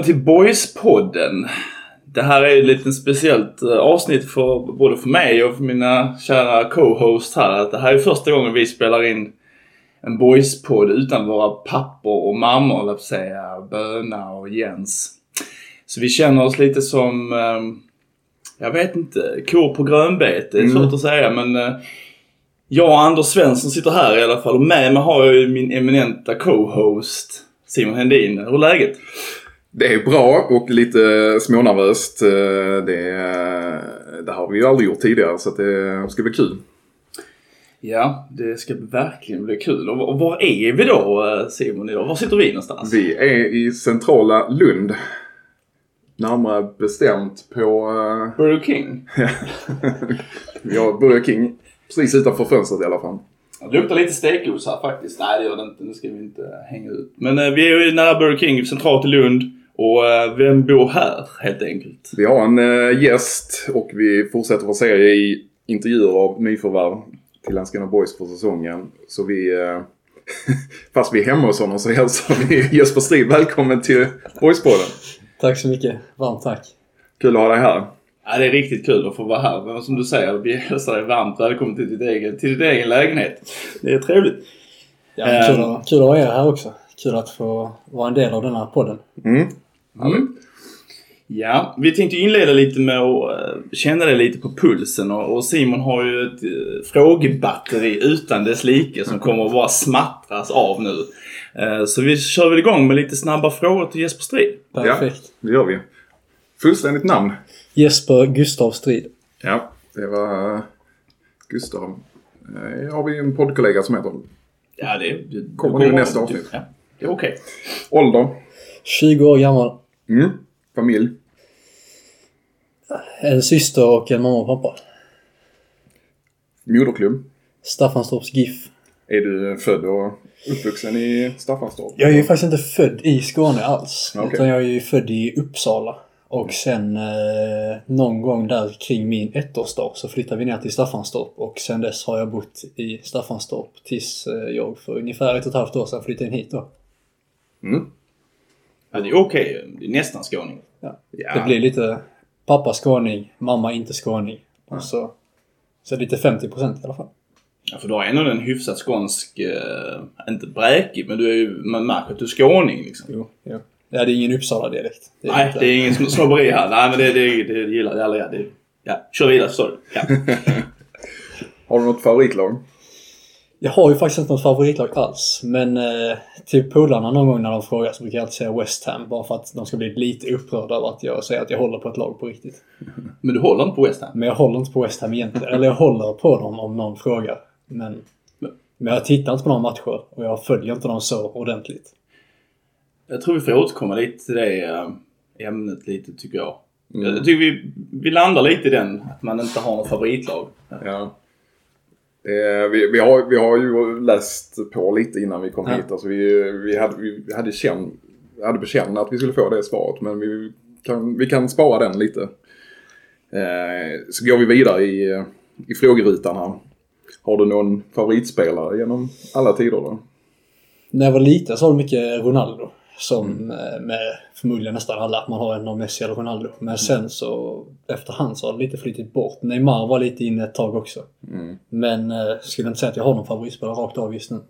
Välkommen till Boys-podden. Det här är ett lite speciellt eh, avsnitt för både för mig och för mina kära co-hosts här. Det här är första gången vi spelar in en Boys-podd utan våra pappor och mammor, låt säga Böna och Jens. Så vi känner oss lite som, eh, jag vet inte, kor på grönbete. Det är Mm. svårt att säga men eh, jag och Anders Svensson sitter här i alla fall och med mig har jag ju min eminenta co-host Simon Hendin. Hur är läget? Det är bra och lite smånervöst. Eh, Det, det har vi ju aldrig gjort tidigare så det ska bli kul. Ja, det ska verkligen bli kul. Och var är vi då eh, Simon idag? Var sitter vi någonstans? Vi är i centrala Lund. Närmare bestämt på... eh, Burger King. har Burger King precis utanför fönstret i alla fall. Det luktar lite stekos här faktiskt. Nej det gör det inte. Nu ska vi inte hänga ut. Men eh, vi är ju nära Burger King, centralt i Lund. Och eh, vem bor här helt enkelt? Vi har en eh, gäst och vi fortsätter vår serie i intervjuer av nyförvärv till Landskrona Boys för säsongen. Så vi... eh, Fast vi är hemma hos honom så hälsar vi Jesper Strid välkommen till Boyspodden. Tack så mycket. Varmt tack. Kul att ha dig här. Ja, det är riktigt kul att få vara här. Men som du säger, vi hälsar dig varmt välkommen till ditt egen, till din egen lägenhet. Det är trevligt. Ja, kul, Ehm. att, kul att ha er här också. Kul att få vara en del av den här podden. Mm. Mm. Ja, vi tänkte inleda lite med att eh, känna det lite på pulsen och, Simon har ju ett eh, frågebatteri utan dess like som kommer att bara smattras av nu. Eh, så vi kör väl igång med lite snabba frågor till Jesper Strid. Perfekt. Ja, det gör vi. Fullständigt namn. Jesper Gustav Strid. Ja, det var Gustav. Eh, har vi en poddkollega som heter. Ja, det, det Kommer nu nästa avsnitt. Ja, det är okej. Ålder. 20 år gammal. Mm. Familj. En syster och en mamma och pappa. Moderklubb. Staffanstorps GIF. Är du född och uppvuxen i Staffanstorp? Jag är ju faktiskt inte född i Skåne alls. Okej. Utan jag är ju född i Uppsala. Och sen eh, någon gång där kring min ettårsdag så flyttade vi ner till Staffanstorp. Och sen dess har jag bott i Staffanstorp tills eh, jag för ungefär ett och ett halvt år sedan flyttade in hit då. Mm. Ja, det är okej. Det är nästan skåning. Ja. Ja. Det blir lite pappa skåning, mamma inte skåning. Och så, så lite 50% i alla fall. Ja, för du har ändå en hyfsat skånsk, eh, inte bräkig, men du är ju, man märker att du är skåning liksom. Jo, jo. Ja, det är ingen Uppsala-dialekt. Nej, inte. det är ingen sno- snobberi här. Nej, men det, det, det gillar jag aldrig. Det, ja, kör vidare, du. Ja. Har du något favoritlag? Jag har ju faktiskt inte något favoritlag alls. Men eh, till polarna någon gång när de frågar så brukar jag alltid säga West Ham. Bara för att de ska bli lite upprörda över att jag säger att jag håller på ett lag på riktigt. Men du håller inte på West Ham? Men jag håller inte på West Ham egentligen. Eller jag håller på dem om någon frågar. Men, men jag tittar inte på några matcher och jag följer inte dem så ordentligt. Jag tror vi får återkomma lite till det eh, ämnet lite, tycker jag. Mm. Jag tycker vi, vi landar lite i den, att man inte har något favoritlag. Ja. Eh, vi, vi, har, vi har ju läst på lite innan vi kom Ja. hit. Alltså vi, vi, hade, vi hade, känn, hade på känn att vi skulle få det svaret. Men vi kan, vi kan spara den lite. Eh, så går vi vidare i, i frågerutan här. Har du någon favoritspelare genom alla tider då? När jag var liten så var det mycket Ronaldo. Som eh, med förmodligen nästan alla, att man har en av Messi eller Ronaldo. Men sen så efterhand så har det lite flyttit bort. Neymar var lite inne ett tag också. Mm. Men eh, skulle inte säga att jag har någon favoritspelare rakt av just nu.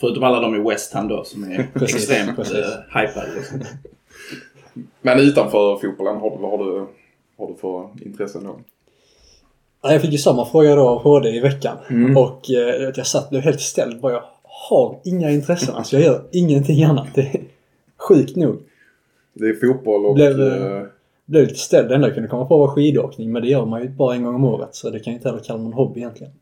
Förutom alla de i West Ham då, som är Precis, extremt precis. eh, hypade. Liksom. Men utanför fotbollen, har du, vad har du, har du för intressen då? Ja, Jag fick ju samma fråga då av HD i veckan. Mm. Och eh, jag satt blev helt ställd. Bara jag har inga intressen. Alltså jag gör ingenting annat. Det är sjukt nog. Det är fotboll och... Blev, eh, Blev lite ställd. Det enda jag kunde komma på var skidåkning. Men det gör man ju bara en gång om året. Så det kan ju inte heller kalla någon hobby egentligen.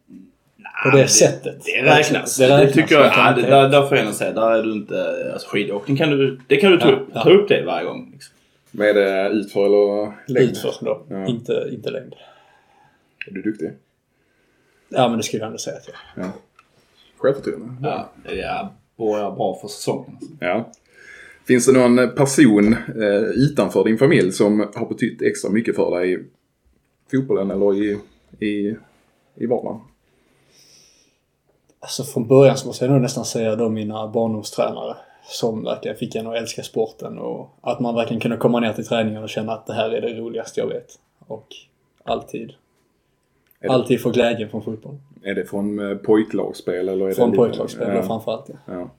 På det, sättet. Det räknas. Det Det, räknas. tycker jag. Ja, det, där, där får jag säga. Där är du inte... Alltså skidåkning kan du... Det kan du ta Ja, upp. ja. Ta upp det varje gång. Liksom. Med det utför eller längd? Utför då. Ja. Inte, inte längd. Är du duktig? Ja men det skulle jag ändå säga att jag Ja. Självförtroende? Ja, det borgar bra för säsongen. Alltså. Ja. Finns det någon person eh, utanför din familj som har betytt extra mycket för dig i fotbollen eller i, i, i vardagen? Alltså från början så måste jag nog nästan säga då mina barndomstränare. som verkligen fick en att älska sporten och att man verkligen kunde komma ner till träningen och känna att det här är det roligaste jag vet. Och alltid, det- alltid få glädje från fotboll. Är det från eh, pojklagsspel eller? Är Från det pojklagsspel ja. framförallt. Ja. ja.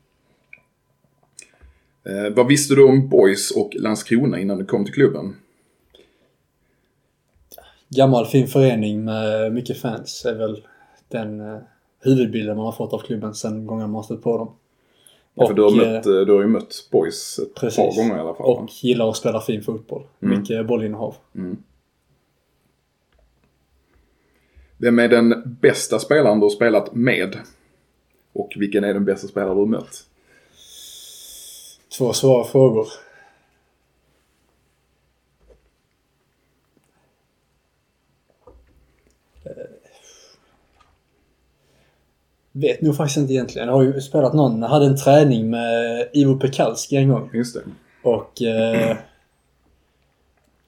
Eh, vad visste du om Boys och Landskrona innan du kom till klubben? Gammal fin förening med mycket fans är väl den eh, huvudbilden man har fått av klubben sen gången man har stött på dem. För du har, eh, mött, eh, du har ju mött Boys ett Precis. par gånger i alla fall. Och gillar att spela fin fotboll. Mycket bollinnehav. Vem är den bästa spelaren du har spelat med? Och vilken är den bästa spelare du har mött? Två svåra frågor. Eh, Vet nog faktiskt inte egentligen. Jag har ju spelat någon. Jag hade en träning med Ivo Pekalski en gång. Just det. Och eh,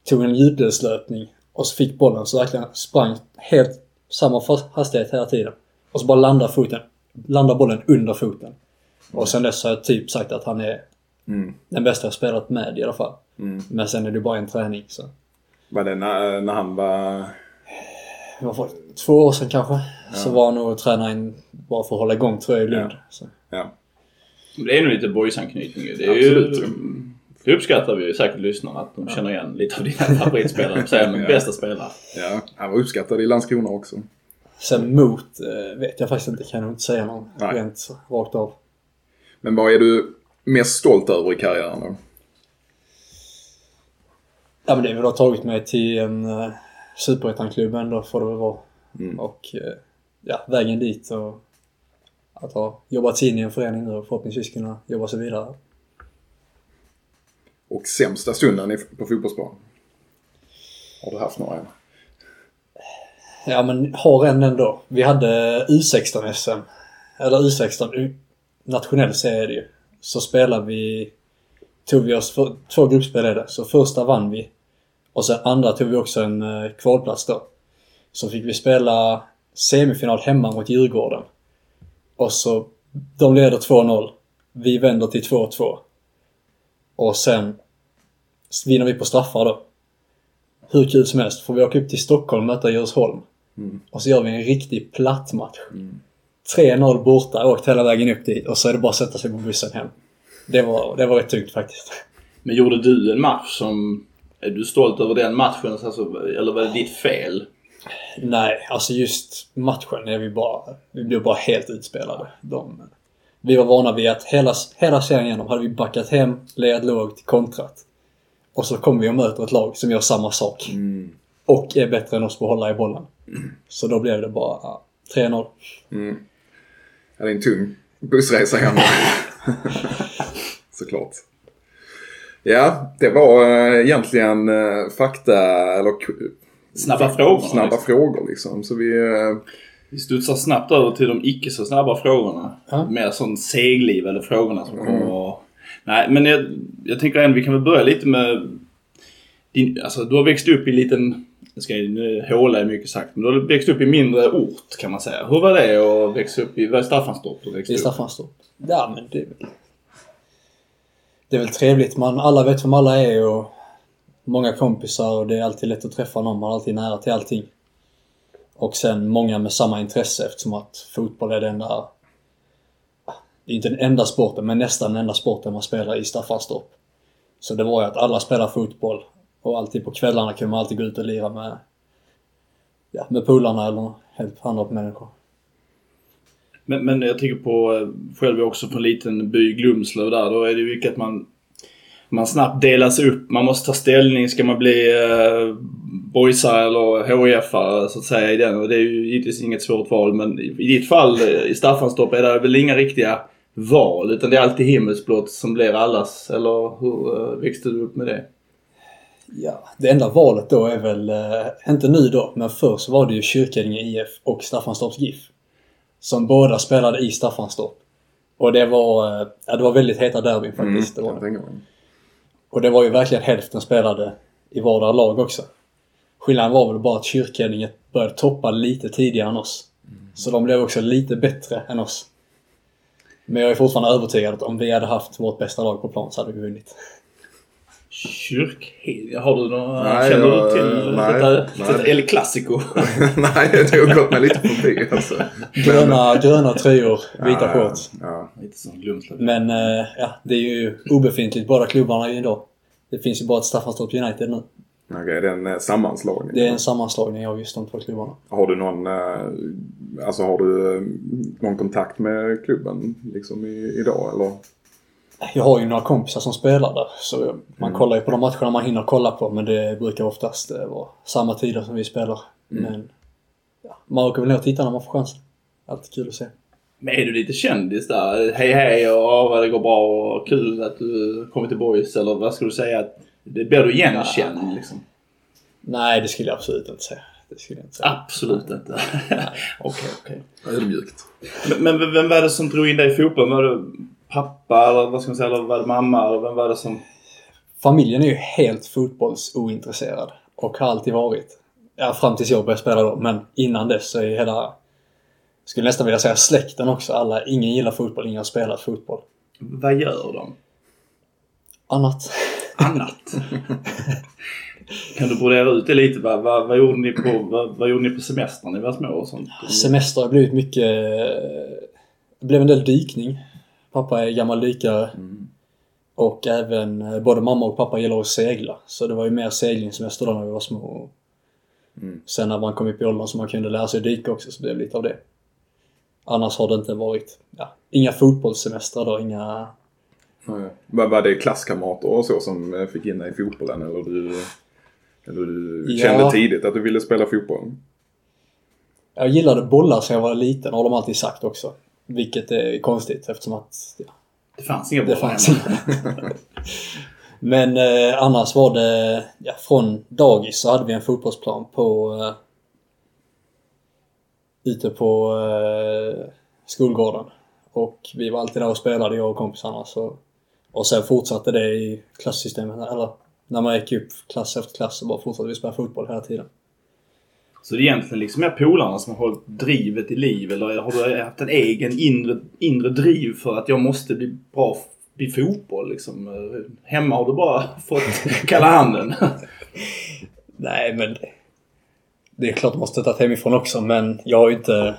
tog en djupledslöpning. Och så fick bollen så verkligen sprang helt samma hastighet hela tiden. Och så bara landade foten. Landade bollen under foten. Och sen dess har jag typ sagt att han är Mm. den bästa jag spelat med i alla fall. Mm. Men sen är det bara en träning så. Var det när, när han var... Det var för två år sedan kanske. Så var han nog och tränade in bara för att hålla igång tror jag i Lund. Ja. Så. Ja. Det är nog lite boysanknytning. Det är Absolut. ju... Det uppskattar vi säkert lyssnarna att de känner igen lite av dina favoritspelare. Säger Ja. bästa spelare. ja, han var uppskattad i Landskrona också. Sen mot eh, vet jag faktiskt inte. Kan jag nog inte säga någon Nej. rent rakt av. Men vad är du mest stolt över i karriären då? Ja men det är väl tagit mig till en uh, superettan-klubb ändå får det väl vara. Mm. Och eh, ja, vägen dit och att ha jobbat sig in i en förening nu och förhoppningsvis kunna jobba sig vidare. Och sämsta stunden på fotbollsplanen? Har du haft några? Ja men har en ändå. Vi hade U16-SM. Eller U16, U- nationell serie är det ju. Så spelade vi, tog vi oss, för, två gruppspel är det. Så första vann vi. Och sen andra tog vi också en eh, kvalplats då. Så fick vi spela semifinal hemma mot Djurgården. Och så, de leder 2-0. Vi vänder till 2-2. Och sen vinner vi på straffar då. Hur kul som helst. Får vi åka upp till Stockholm och möta Djursholm. Och så gör vi en riktig platt match. 3-0 borta, åkt hela vägen upp dit och så är det bara att sätta sig på bussen hem. Det var, det var rätt tungt faktiskt. Men gjorde du en match som... Är du stolt över den matchen? Alltså, eller var det ditt fel? Nej, alltså just matchen är vi bara... Vi blev bara helt utspelade. De, vi var vana vid att hela, hela serien igenom hade vi backat hem, legat lågt, kontrat. Och så kommer vi och möter ett lag som gör samma sak. Och är bättre än oss på att hålla i bollen. Så då blev det bara ja, 3-0. Ja, det är en tung bussresa hem. Såklart. Ja, det var eh, egentligen eh, fakta eller Snabba frågor. snabba liksom. frågor liksom. Så vi... eh, Vi studsar snabbt över till de icke så snabba frågorna. Ja. Mer sån seglivade frågorna som kommer och... Nej, men jag, jag tänker ändå vi kan väl börja lite med... Din, alltså du har växt upp i en liten... Jag ska nu håla är mycket sagt, men du har växt upp i mindre ort kan man säga. Hur var det att växa upp i... Var det Staffanstorp du växte I upp? Staffanstorp. Ja, men det är väl... Det är väl trevligt. Man, alla vet vem alla är och många kompisar och det är alltid lätt att träffa någon. Man är alltid nära till allting. Och sen många med samma intresse eftersom att fotboll är den enda... Det är inte den enda sporten, men nästan den enda sporten man spelar i Staffanstorp. Så det var ju att alla spelar fotboll. Och alltid på kvällarna kunde man alltid gå ut och lira med, ja, med polarna eller helt andra människor. Men, men jag tänker på, eh, själv är jag också från en liten by, Glumslöv där. Då är det ju mycket att man, man snabbt delas upp. Man måste ta ställning. Ska man bli eh, boysare eller HIF-are så att säga i den. Och det är ju givetvis inget svårt val. Men i, i ditt fall eh, i Staffanstorp är det väl inga riktiga val. Utan det är alltid himmelsblått som blir allas. Eller hur eh, växte du upp med det? Ja, det enda valet då är väl, eh, inte nu då, men förr så var det ju Kyrkänge IF och Staffanstorps GIF. Som båda spelade i Staffanstorp. Och det var, eh, ja det var väldigt heta derbyn faktiskt. det kan var jag det. mig. Och det var ju verkligen hälften spelade i vardera lag också. Skillnaden var väl bara att Kyrkänge började toppa lite tidigare än oss. Så de blev också lite bättre än oss. Men jag är fortfarande övertygad att om vi hade haft vårt bästa lag på plan så hade vi vunnit. Kyrkhed. Har du några... Nej, känner jag- du till nej, detta? nej. detta El Clasico? Nej, det har gått mig lite förbi alltså. Gröna, gröna tröjor, vita Ja, shorts. Ja, Lite sån glumslag. Men eh, ja, det är ju obefintligt båda klubbarna idag. Det finns ju bara ett Staffanstorp United nu. Okej, det är en eh, sammanslagning. Det är en sammanslagning av just de två klubbarna. Har du någon, eh, alltså har du någon kontakt med klubben liksom i, idag eller? Jag har ju några kompisar som spelar där, så man Mm. kollar ju på de matcherna man hinner kolla på, men det brukar oftast eh, vara samma tider som vi spelar. Mm. Men ja, man åker väl ner och tittar när man får chansen. Alltid kul att se. Men är du lite kändis där? Hej hej och ja, vad det går bra och kul att du kommit till Boys eller vad ska du säga? Att det blir du igenkänd liksom? Nej, det skulle jag absolut inte säga. Det skulle jag inte säga. Absolut inte. Okej, okej. Ödmjukt. Men, men vem var det som drog in dig i fotbollen? Var det pappa eller vad ska man säga? Eller var det mamma? Eller vem var det som... Familjen är ju helt fotbollsointresserad. Och har alltid varit. Ja, fram tills jag började spela då. Men innan dess så är hela... Skulle nästan vilja säga släkten också. Alla, ingen gillar fotboll, ingen har spelat fotboll. Vad gör de? Annat. Annat? kan du brodera ut det lite? Vad, vad, vad, gjorde ni på, vad, vad gjorde ni på semestern när ni var små och sånt? Semester har blivit mycket... Det blev en del dykning. Pappa är gammal dykare. Och även eh, både mamma och pappa gillar att segla. Så det var ju mer seglingssemester då när vi var små. Mm. Sen när man kom upp i åldern så man kunde lära sig dyka också så blev det lite av det. Annars har det inte varit... Ja, inga fotbollssemestrar då, inga... Nej. Var, det klasskamrater och så som eh, fick in dig i fotbollen eller du, eller du Ja. kände tidigt att du ville spela fotboll? Jag gillade bollar sedan jag var liten, har de alltid sagt också. Vilket är konstigt eftersom att ja, Det fanns inga Det fanns. Men eh, annars var det, ja, från dagis så hade vi en fotbollsplan på eh, ute på eh, skolgården. Och vi var alltid där och spelade, jag och kompisarna. Så, och sen fortsatte det i klassystemet, eller när man gick upp klass efter klass så bara fortsatte vi spela fotboll hela tiden. Så det är egentligen liksom mer polarna som har hållit drivet i liv eller har du haft en egen inre, inre driv för att jag måste bli bra i fotboll liksom? Hemma har du bara fått kalla handen. Nej, men det, det är klart man måste ta hemifrån också, men jag har ju inte...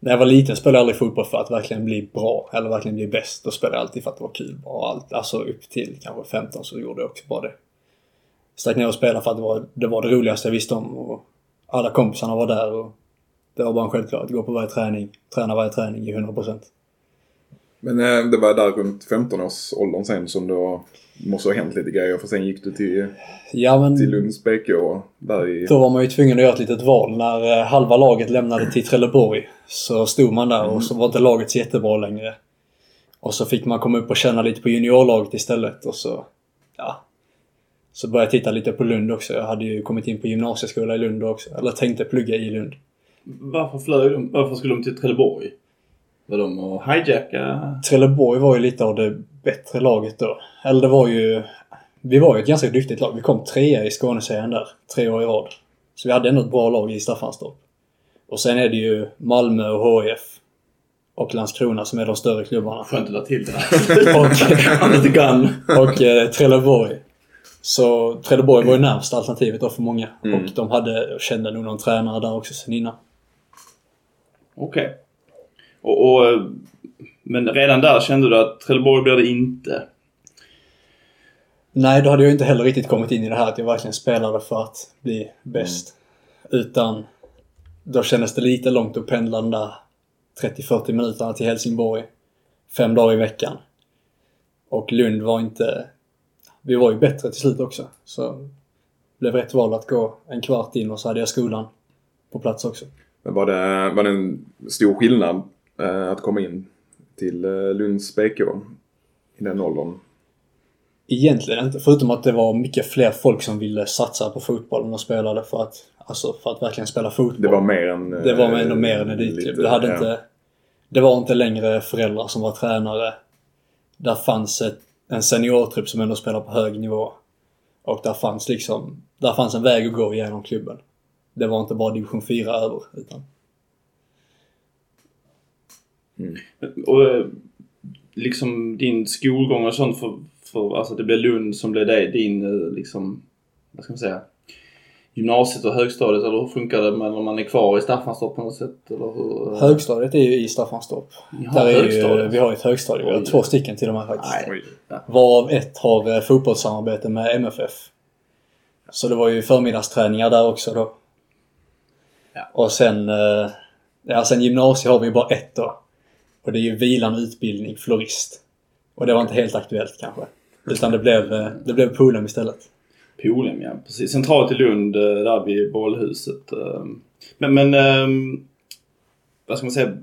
När jag var liten spelade jag aldrig fotboll för att verkligen bli bra, eller verkligen bli bäst. Då spelade jag alltid för att det var kul. Och allt, alltså upp till kanske 15 så gjorde jag också bara det. Stack ner och spelade för att det var, det var det roligaste jag visste om. Och alla kompisarna var där och det var bara en självklarhet. Gå på varje träning, träna varje träning i 100%. Men eh, det var där runt 15-årsåldern sen som det måste ha hänt lite grejer för sen gick du till, Ja, men till Lunds BK där i... Då var man ju tvungen att göra ett litet val. När eh, halva laget lämnade till Trelleborg så stod man där och så var inte laget så jättebra längre. Och så fick man komma upp och känna lite på juniorlaget istället och så, ja. Så började jag titta lite på Lund också. Jag hade ju kommit in på gymnasieskola i Lund också. Eller tänkte plugga i Lund. Varför flög de? Varför skulle de till Trelleborg? Var de och hijacka? Trelleborg var ju lite av det bättre laget då. Eller det var ju... Vi var ju ett ganska duktigt lag. Vi kom trea i Skåneserien där, tre år i rad. Så vi hade ändå ett bra lag i Staffanstorp. Och sen är det ju Malmö och HIF och Landskrona som är de större klubbarna. Skönt att la till det. Och, Under the gun. och eh, Trelleborg. Så Trelleborg var ju närmsta alternativet då för många. Mm. Och de hade, kände nog någon tränare där också sen innan. Okej. Och, och, eh, men redan där kände du att Trelleborg blir det inte? Nej, då hade jag inte heller riktigt kommit in i det här att jag verkligen spelade för att bli bäst. Utan då kändes det lite långt att pendla den där 30-40 minuterna till Helsingborg. Fem dagar i veckan. Och Lund var inte... Vi var ju bättre till slut också. Så det blev rätt val att gå en kvart in och så hade jag skolan på plats också. Men Var det, var det en stor skillnad eh, att komma in till eh, Lunds BK i den åldern? Egentligen inte, förutom att det var mycket fler folk som ville satsa på fotbollen och spelade för att, alltså för att verkligen spela fotboll. Det var mer än... eh, Det var ändå mer än elitklubb. lite- Det, hade ja. inte, det var inte längre föräldrar som var tränare. Där fanns ett, en seniortrupp som ändå spelar på hög nivå. Och där fanns liksom, där fanns en väg att gå genom klubben. Det var inte bara division 4 över, utan Mm. Och eh, liksom din skolgång och sånt för, för alltså det blev Lund som blev det, din eh, liksom, vad ska man säga, gymnasiet och högstadiet eller hur funkar det med när man är kvar i Staffanstorp på något sätt? Eller hur? Högstadiet är ju i Staffanstorp. Har Där är ju, vi har ett högstadie. Vi har två stycken till och med faktiskt. Nej. Oj. Varav ett har eh, fotbollssamarbete med MFF. Så det var ju förmiddagsträningar där också då. Ja. Och sen, eh, ja, sen gymnasiet har vi ju bara ett då. Och det är ju vilande utbildning, florist. Och det var inte helt aktuellt kanske. Utan det blev, eh, det blev Polhem istället. Polhem, ja. Precis. Centralt i Lund, eh, där vid bollhuset. eh. Men, men ehm, vad ska man säga?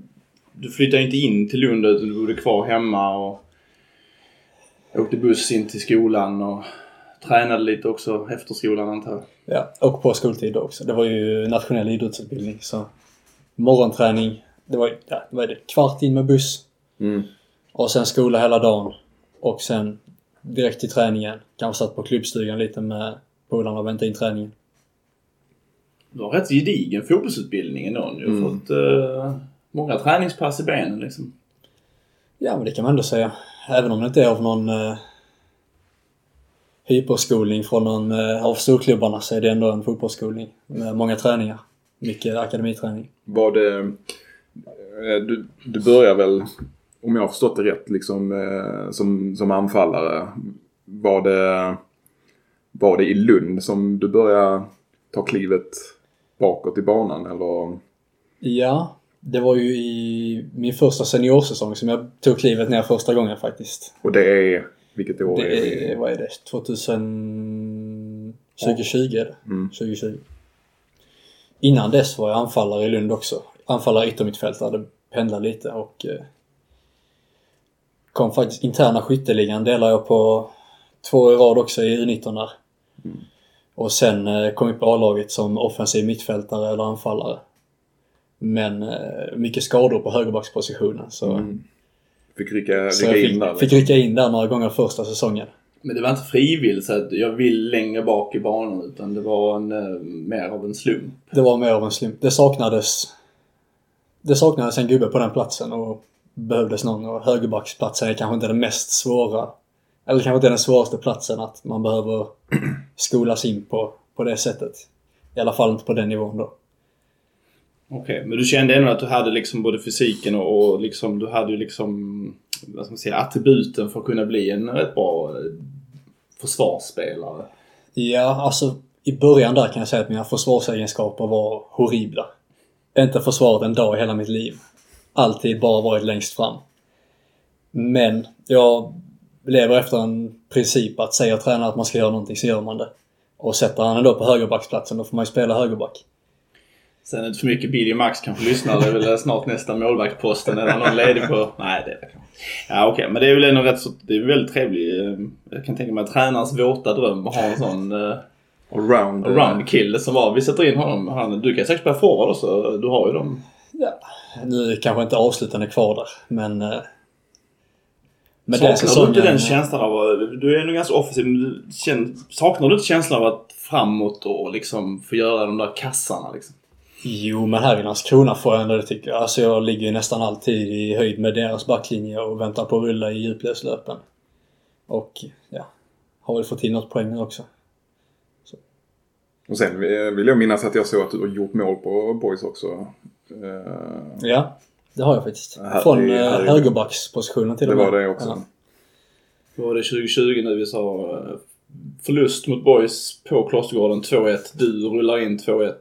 Du flyttade inte in till Lund utan du bodde kvar hemma och åkte buss in till skolan och tränade lite också efter skolan antar jag. Ja, och på skoltid också. Det var ju nationell idrottsutbildning så morgonträning. Det var ju, ja, kvart in med buss. Mm. Och sen skola hela dagen. Och sen direkt till träningen. Kanske satt på klubbstugan lite med polarna och väntade in träningen. Du har rätt gedigen fotbollsutbildning ändå. Du har Mm. fått eh, många träningspass i benen liksom. Ja, men det kan man ändå säga. Även om det inte är av någon eh, hyperskolning från någon eh, av storklubbarna så är det ändå en fotbollsskolning med många träningar. Mycket akademiträning. Var det... Du, du börjar väl, om jag har förstått det rätt, liksom eh, som, som anfallare. Var det, var det i Lund som du började ta klivet bakåt i banan eller? Ja, det var ju i min första seniorsäsong som jag tog klivet ner första gången faktiskt. Och det är, vilket år är Det är, vad är det, 2000... 2020 är det. Mm. 2020. Innan dess var jag anfallare i Lund också. Anfallare yttermittfältare, det pendlade lite och eh, kom faktiskt interna skytteligan delade jag på två i rad också i U19 där. Och sen eh, kom upp i A-laget som offensiv mittfältare eller anfallare. Men eh, mycket skador på högerbackspositionen så, Mm. Fick rycka, så rycka jag in där. fick, fick rycka in där några gånger första säsongen. Men det var inte frivilligt så att jag vill längre bak i banan utan det var en, eh, mer av en slump. Det var mer av en slump. Det saknades... Det saknades en gubbe på den platsen och behövdes någon. Och högerbacksplatsen är kanske inte den mest svåra. Eller kanske inte den svåraste platsen att man behöver skolas in på, på det sättet. I alla fall inte på den nivån då. Okej, men du kände ändå att du hade liksom både fysiken och, och liksom, du hade ju liksom, vad ska man säga, attributen för att kunna bli en rätt bra eh, försvarsspelare. Ja, alltså i början där kan jag säga att mina försvarsegenskaper var horribla. Inte försvarat en dag i hela mitt liv. Alltid bara varit längst fram. Men jag lever efter en princip att säger tränaren att man ska göra någonting så gör man det. Och sätter han ändå på högerbacksplatsen då får man ju spela högerback. Sen inte för mycket Billy Max kanske lyssnar. Det är väl snart nästa målvaktsposten eller någon ledig på... Nej, det är det. Ja, okej. Men det är väl ändå rätt så... Det är väldigt trevligt. eh, Jag kan tänka mig att tränarens våta dröm att ha en sån uh, Allround. eh, round-kille som var... Vi sätter in honom. Han, du kan säkert spela forward också. Du har ju dem. Ja. Nu är kanske inte avslutande kvar där, men... eh, Men saknar den du säsongen... inte den känslan av att... Du är ändå ganska offensiv. Men känner, saknar du inte känslan av att framåt och liksom få göra de där kassarna liksom? Jo, men här i Landskrona får jag ändå det tycker jag. Alltså jag ligger ju nästan alltid i höjd med deras backlinje och väntar på att rulla i djupledslöpen. Och ja, har väl fått in något poäng också. Och sen vill jag minnas att jag såg att du har gjort mål på Boys också. Ja, det har jag faktiskt. Här- Från det- eh, här- högerbackspositionen till Det och med. var det också. Ja. Då var det 2020 nu vi sa eh, förlust mot Boys på Klostergården 2-1. Du rullar in 2-1.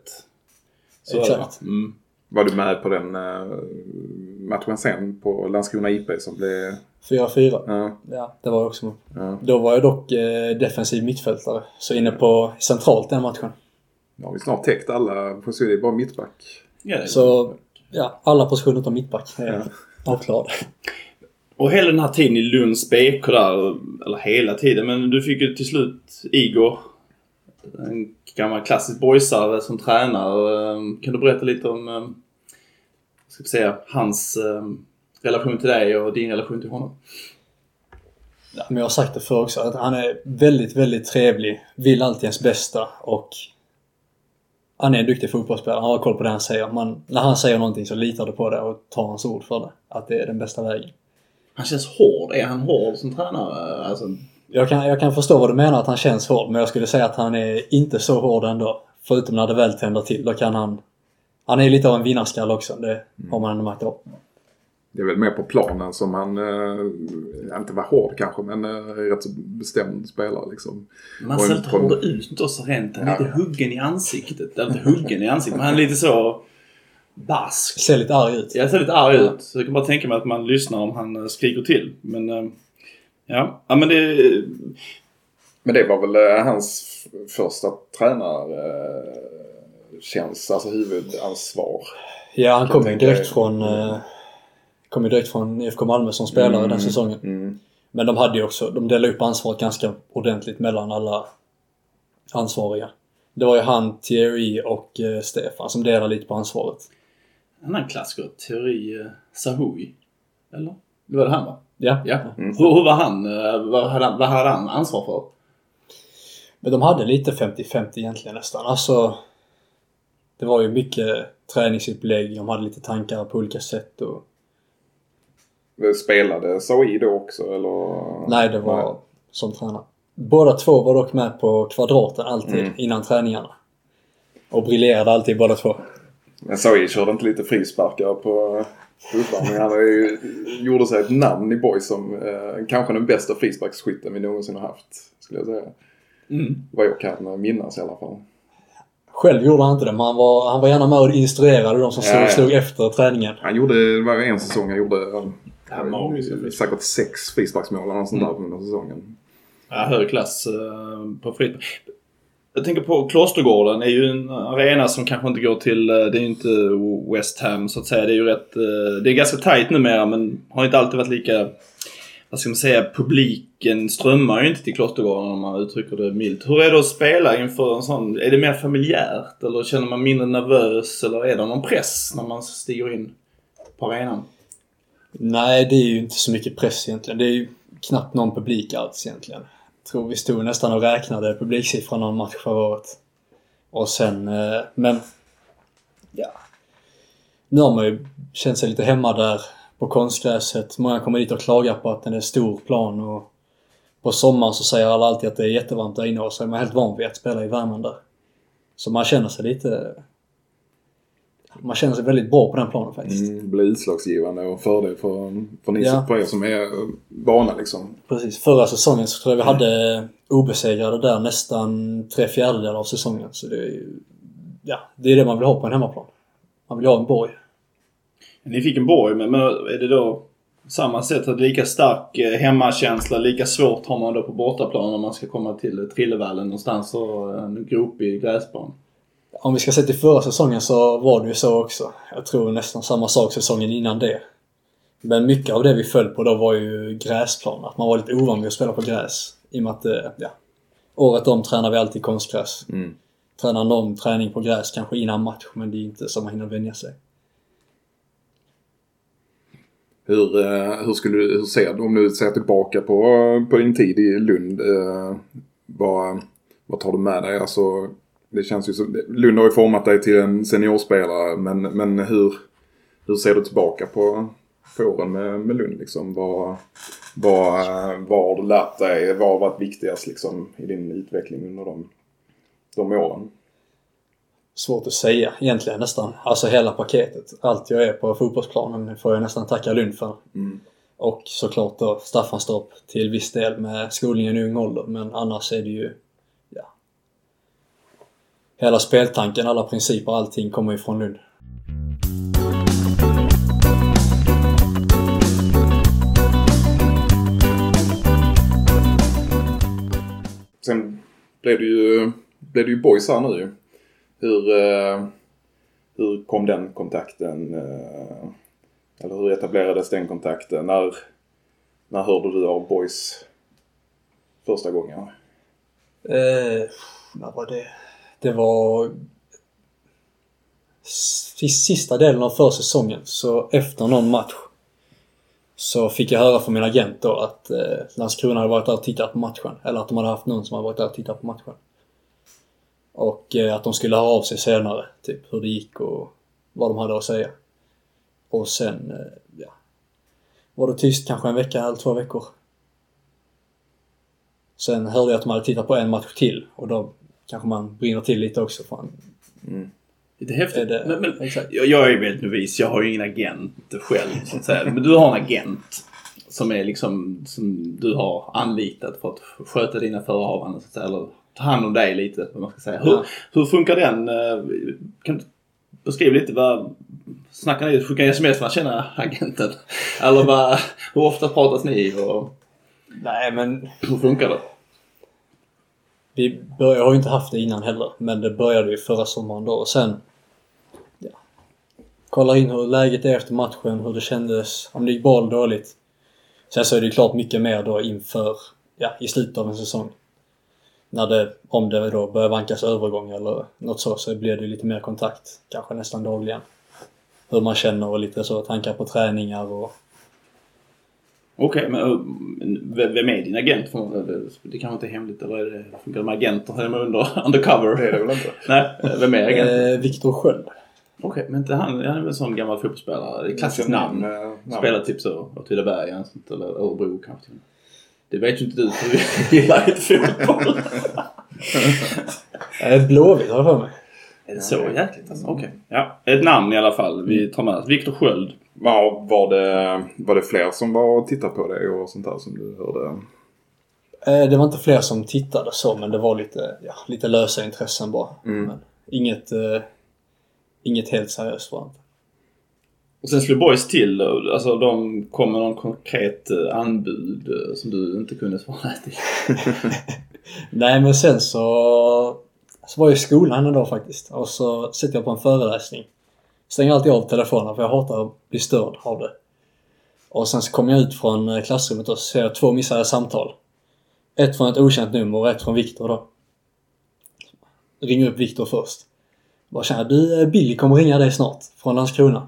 Så är det, va? Exakt. Mm. Var du med på den eh, matchen sen på Landskrona IP som blev... 4-4. Ja, Ja, det var jag också med. ja. Då var jag dock eh, defensiv mittfältare. Så inne på centralt den matchen. Nu har vi snart täckt alla positioner. Det är bara mittback. Ja, Så ja, alla positioner utom mittback är Ja. avklarade. Och hela den här tiden i Lunds BK där, eller hela tiden, men du fick ju till slut Igor. En gammal klassisk boysare som tränare. Eh, Kan du berätta lite om, eh, ska vi säga, hans eh, relation till dig och din relation till honom? Ja, men jag har sagt det förr också, att han är väldigt, väldigt trevlig. Vill alltid ens bästa och han är en duktig fotbollsspelare. Han har koll på det han säger. Man, när han säger någonting så litar du på det och tar hans ord för det. Att det är den bästa vägen. Han känns hård. Är han hård som tränare? Alltså, Jag kan, jag kan förstå vad du menar att han känns hård, men jag skulle säga att han är inte så hård ändå. Förutom när det väl tänder till. Då kan han... Han är lite av en vinnarskalle också. Det har man ändå märkt av. Det är väl mer på planen som han, eh, inte var hård kanske, men eh, rätt så bestämd spelare liksom. man ser lite hård ut också rent. Han är Ja. lite huggen i ansiktet. Eller inte huggen i ansiktet, men han är lite så... Bask. Ser lite arg ut. Jag ser lite arg ut. Så jag kan bara tänka mig att man lyssnar om han eh, skriker till. Men... eh, Ja, ja men det... Men det var väl eh, hans första tränartjänst, alltså huvudansvar. Ja, han kom ju direkt från... Eh, kom ju direkt från IFK Malmö som spelare den säsongen. Mm. Men de hade ju också... De delade upp ansvaret ganska ordentligt mellan alla ansvariga. Det var ju han, Thierry och eh, Stefan som delade lite på ansvaret. En annan klassiker. Teori eh, Sahoui. Eller? Det var det han va? Ja. Ja. Hur, hur var han? eh, Vad hade, han- vad hade han ansvar för? Men de hade lite 50-50 egentligen nästan. Alltså... Det var ju mycket träningsupplägg, de hade lite tankar på olika sätt och... Spelade Sawi då också eller? Nej, det var som tränare. Båda två var dock med på kvadraten alltid innan träningarna. Och briljerade alltid båda två. Men Sawi körde inte lite frisparkar på klubban. Men han ju, gjorde sig ett namn i boys som eh, kanske den bästa frisparksskytten vi någonsin har haft. Skulle jag säga. Mm. Vad jag kan minnas i alla fall. Själv gjorde han inte det, men han var, han var gärna med och instruerade de som Ja, slog, ja. slog efter träningen. Han gjorde, det var en säsong han gjorde Magiska säkert sex frisparksmål eller något sånt där under säsongen. Ja, hög klass eh, på frispark. Jag tänker på Klostergården. Är ju en arena som kanske inte går till... eh, Det är ju inte West Ham så att säga. Det är ju rätt... eh, Det är ganska tajt numera men har inte alltid varit lika... Vad ska man säga? Publiken strömmar ju inte till Klostergården om man uttrycker det milt. Hur är det att spela inför en sån... Är det mer familjärt eller känner man mindre nervös eller är det någon press när man stiger in på arenan? Nej, det är ju inte så mycket press egentligen. Det är ju knappt någon publik alls egentligen. Jag tror vi stod nästan och räknade publiksiffran någon match förra året. Och sen, eh, men... Ja. Nu har man ju känt sig lite hemma där på konstgräset. Många kommer dit och klagar på att den är stor plan och på sommaren så säger alla alltid att det är jättevarmt där inne och så är man helt van vid att spela i värmen där. Så man känner sig lite... Man känner sig väldigt bra på den planen faktiskt. Mm, det blir utslagsgivande och fördel för, för ni Ja. på er som är vana liksom. Precis. Förra säsongen så tror jag vi hade obesegrade där nästan tre fjärdedelar av säsongen. Så det är ju... Ja, det är det man vill ha på en hemmaplan. Man vill ha en borg. Ni fick en borg, men, men är det då samma sätt? Att lika stark eh, hemmakänsla, lika svårt har man då på bortaplan om man ska komma till Trillevallen någonstans och en gropig gräsplan? Om vi ska se till förra säsongen så var det ju så också. Jag tror nästan samma sak säsongen innan det. Men mycket av det vi föll på då var ju gräsplan. Att man var lite ovan vid att spela på gräs. I och med att, eh, ja. Året om tränar vi alltid konstgräs. Mm. Tränar någon träning på gräs kanske innan match, men det är inte så man hinner vänja sig. Hur, eh, hur, skulle du, hur ser du, om du ser tillbaka på, på din tid i Lund, eh, vad, vad tar du med dig? Alltså, det känns ju som, Lund har ju format dig till en seniorspelare, men, men hur, hur ser du tillbaka på, på åren med, med Lund? Liksom? Vad, vad, vad har du lärt dig? Vad har varit viktigast liksom, i din utveckling under de, de åren? Svårt att säga egentligen nästan. Alltså hela paketet. Allt jag är på fotbollsplanen får jag nästan tacka Lund för. Mm. Och såklart då Staffanstorp till viss del med skolningen i ung ålder. Men annars är det ju... Hela speltanken, alla principer, allting kommer ju från Lund. Sen blev det ju, blev det ju boys här nu. Hur, eh, hur kom den kontakten? Eh, eller hur etablerades den kontakten? När, när hörde du av boys första gången? Eh, vad var det? Det var... I Sista delen av försäsongen, så efter någon match så fick jag höra från min agent då att eh, Landskrona hade varit där och tittat på matchen. Eller att de hade haft någon som hade varit där och tittat på matchen. Och eh, att de skulle höra av sig senare, typ hur det gick och vad de hade att säga. Och sen, eh, ja, var det tyst kanske en vecka eller två veckor. Sen hörde jag att de hade tittat på en match till och de kanske man brinner till lite också. Fan, Lite häftigt. är det, men, men, exakt. jag, jag är ju väldigt novis. Jag har ju ingen agent själv så att säga. Men du har en agent. Som är liksom, som du har anlitat för att sköta dina förehavanden så att säga. Eller ta hand om dig lite, vad man ska säga. Hur, Ja. hur funkar den? eh, Kan du beskriva lite vad, snackar ni, skickar ni sms vad känner agenten? Eller vad, hur ofta pratas ni och Nej men hur funkar det? Vi började, har ju inte haft det innan heller, men det började ju förra sommaren då och sen... Ja, kolla in hur läget är efter matchen, hur det kändes, om det gick bra eller dåligt. Sen så är det ju klart mycket mer då inför, ja, i slutet av en säsong. När det, om det då börjar vankas övergång eller något så, så blir det ju lite mer kontakt. Kanske nästan dagligen. Hur man känner och lite så tankar på träningar och... Okej, men vem är din agent? Det, kanske inte är hemligt eller är det, funkar det med agenter? De under, undercover? Det är det väl inte? Nej, vem är agenten? Eh, Viktor Sköld. Okej, men inte han, han är väl en sån gammal fotbollsspelare. Det är klassiskt namn. Eh, namn. Spelar typ så, Åtvidaberg eller Örebro kanske. Det vet ju inte du för du gillar inte fotboll. Eh, Blåvitt har jag för mig. Är det så jäkligt alltså? Okej. Ja, ett namn i alla fall. Vi tar med. Viktor Sköld. Ja, var, det, var det fler som var och tittade på det och sånt där som du hörde? Eh, Det var inte fler som tittade så, men det var lite, ja, lite lösa intressen bara. Mm. Men inget, eh, inget helt seriöst var det inte. Och sen slog Boys till. Alltså de kom med någon konkret eh, anbud eh, som du inte kunde svara till. Nej, men sen så, så var jag i skolan en dag faktiskt. Och så sitter jag på en föreläsning. Stänger alltid av telefonen för jag hatar att bli störd av det. Och sen så kommer jag ut från eh, klassrummet och så ser jag två missade samtal. Ett från ett okänt nummer och ett från Viktor då. Ringer upp Viktor först. Bara känner du, eh, Billy kommer ringa dig snart från Landskrona.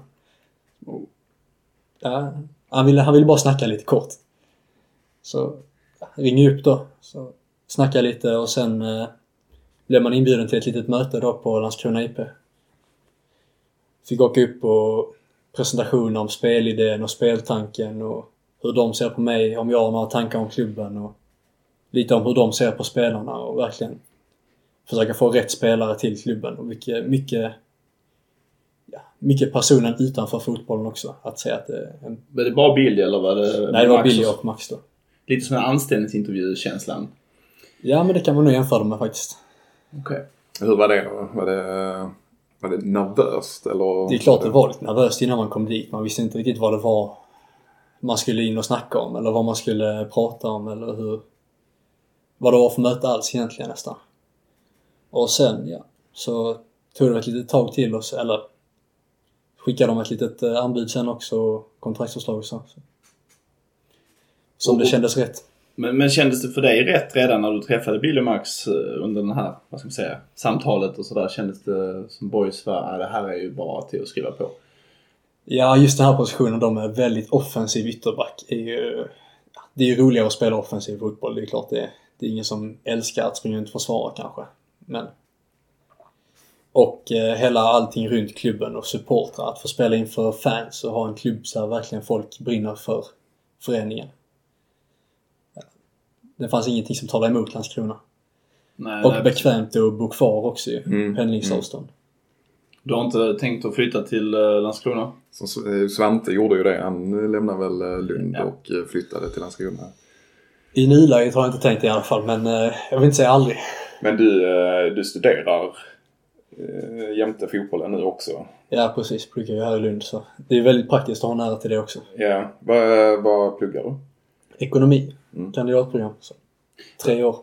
Ja, han ville, han ville bara snacka lite kort. Så ringer upp då. Så snackar lite och sen eh, blev man inbjuden till ett litet möte då på Landskrona IP. Fick åka upp och presentation om spelidén och speltanken och hur de ser på mig, om jag har några tankar om klubben och lite om hur de ser på spelarna och verkligen försöka få rätt spelare till klubben och mycket, mycket, ja, mycket personen utanför fotbollen också. Att säga att det är en, Var det bara Billy eller var det... Nej, det var Billy och- och Max då. Lite som en anställningsintervju-känslan. Ja, men det kan man nog jämföra med faktiskt. Okej. Hur var det då? Var det, var det nervöst eller? Det är klart det var lite nervöst innan man kom dit. Man visste inte riktigt vad det var man skulle in och snacka om eller vad man skulle prata om eller hur... Vad det var för möte alls egentligen nästan. Och sen, ja, så tog det ett litet tag till så, eller skickade de ett litet eh, anbud sen också och kontraktsförslag och så. Som det Och- kändes rätt. Men, men kändes det för dig rätt redan när du träffade Bill och Max eh, under den här, vad ska man säga, samtalet och sådär? Kändes det som boys var, ah, det här är ju bara till att skriva på? Ja, just den här positionen då med väldigt offensiv ytterback är ju... Det är ju roligare att spela offensiv fotboll, det är klart det är. Det är ingen som älskar att springa runt och försvara kanske. Men... Och eh, hela allting runt klubben och supportrar. Att få spela inför fans och ha en klubb så här verkligen folk brinner för föreningen. Det fanns ingenting som talade emot Landskrona. Nej, Och bekvämt att bo kvar också ju. Mm, Pendlingsavstånd. Du har inte tänkt att flytta till eh, Landskrona? Så S- eh, Svante gjorde ju det. Han lämnade väl eh, Lund Ja. och flyttade till Landskrona. I nuläget har jag inte tänkt det i alla fall, men jag vill inte säga aldrig. Men du, du studerar jämte fotbollen nu också. Ja, precis. Pluggar ju här i Lund så det är väldigt praktiskt att ha nära till det också. Ja. Vad, vad pluggar du? Ekonomi. Mm. Kandidatprogram. Så. Tre år.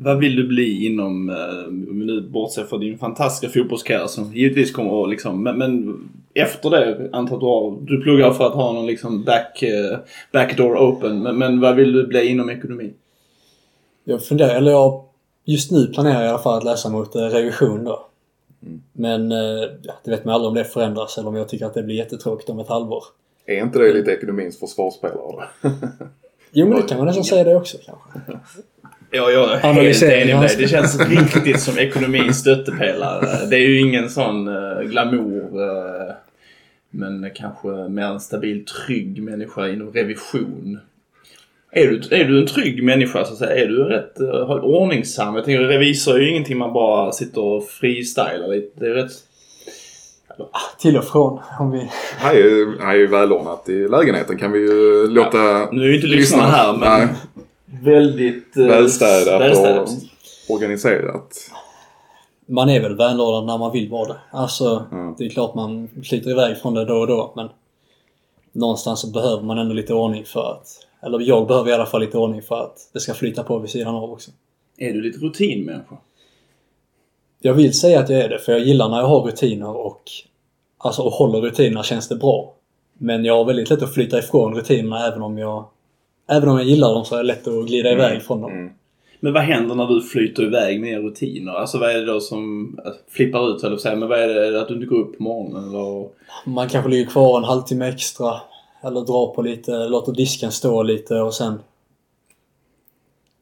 Vad vill du bli inom, eh, om vi nu bortser från din fantastiska fotbollskarriär som givetvis kommer att liksom, men, men efter det, antar att du har, du pluggar för att ha någon liksom back, eh, backdoor open, men, men vad vill du bli inom ekonomi? Jag funderar, eller jag, just nu planerar jag i alla fall att läsa mot eh, revision då. Mm. Men ja, det vet man aldrig om det förändras eller om jag tycker att det blir jättetråkigt om ett halvår. Är inte det lite ekonomins försvarsspelare? Jo, men det kan man nästan säga det också kanske. Ja, jag är helt enig med dig. Det känns riktigt som ekonomins stöttepelare. Det är ju ingen sån uh, glamour. eh, men kanske mer en stabil, trygg människa inom revision. Är du, är du en trygg människa så att säga? Är du rätt uh, ordningsam? Jag tänker revisor är ju ingenting man bara sitter och freestylar lite. Det är rätt... Till och från. Om vi... Här är ju, här är ju välordnat i lägenheten kan vi ju låta Nu är ju inte lyssnarna här men Nej, väldigt... välstädat välstädat. och organiserat. Man är väl välordnad när man vill vara det. Alltså, Mm. det är klart man sliter iväg från det då och då men någonstans så behöver man ändå lite ordning för att, eller jag behöver i alla fall lite ordning för att det ska flyta på vid sidan av också. Är du lite rutinmänniska? Jag vill säga att jag är det för jag gillar när jag har rutiner och alltså och håller rutinerna känns det bra. Men jag har väldigt lätt att flytta ifrån rutinerna även om jag Även om jag gillar dem så är det lätt att glida iväg från dem. Mm. Men vad händer när du flyter iväg med rutiner? Alltså vad är det då som äh, flippar ut, eller säga, men vad är det? Är det Att du inte går upp på morgonen eller? Man kanske ligger kvar en halvtimme extra. Eller drar på lite, låter disken stå lite och sen...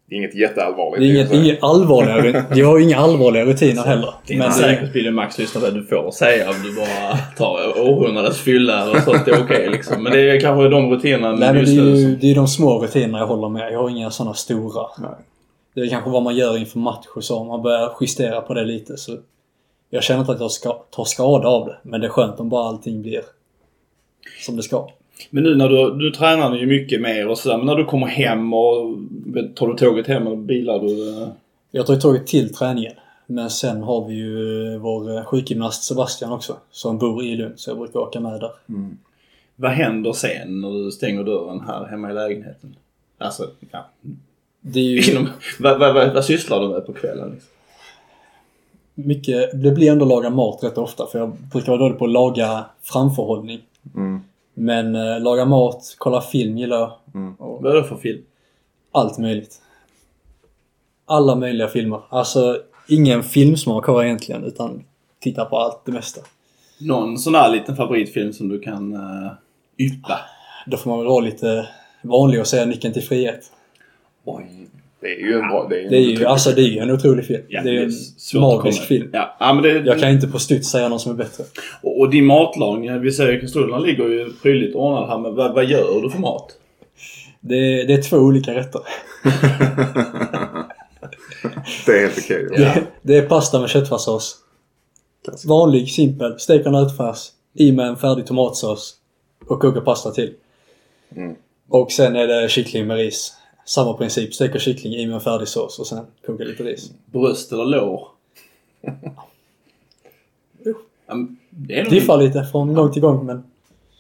Det är inget jätteallvarligt. Det är inget, inget allvarliga, jag har inga allvarliga rutiner heller. Det är Men inte det, säkert Billy Max lyssnar på det du får säga om du bara tar århundradets fylla och så att det är okej liksom. Men det är kanske de rutinerna nej, men just det är ju som... det är de små rutinerna jag håller med. Jag har inga sådana stora. Nej. Det är kanske vad man gör inför match och så. Om man börjar justera på det lite så... Jag känner inte att jag ska tar skada av det. Men det är skönt om bara allting blir som det ska. Men nu när du, du tränar ju mycket mer och sådär. Men när du kommer hem och tar du tåget hem och bilar du? eh? Jag tar ju tåget till träningen. Men sen har vi ju vår sjukgymnast Sebastian också. Som bor i Lund. Så jag brukar åka med där. Vad händer sen när du stänger dörren här hemma i lägenheten? Alltså, ja. Det är ju Inom, vad, vad, vad, vad sysslar du med på kvällen? Liksom? mycket... Det blir ändå laga mat rätt ofta. För jag brukar vara dålig på att laga framförhållning. Mm. Men eh, laga mat, kolla film gillar jag. Och Vad är det för film? allt möjligt. Alla möjliga filmer. Alltså, ingen filmsmak har jag egentligen. Utan titta på allt det mesta. Någon sån här liten favoritfilm som du kan uh, yppa? Då får man väl vara lite vanlig och säga Nyckeln till frihet. Oj. Det är ju en bra... Det är, Det är ju, alltså det är ju en otrolig film. Ja, det är ju en magisk film. Ja, ja men det, Jag kan inte på studs säga någon som är bättre. och, och din matlagning, vi säger kastrullerna ligger ju prydligt ordnade här, men vad, vad gör du för mat? Det är, det är två olika rätter. det är helt okej. Ja. Det, det är pasta med köttfärssås. Vanlig, simpel. Stek och nötfärs. I med en färdig tomatsås. Och koka pasta till. Mm. Och sen är det kyckling med ris. Samma princip. Steka kyckling i med en färdig sås och sen koka lite ris. Bröst eller lår? Det är. Diffar lite från gång till gång men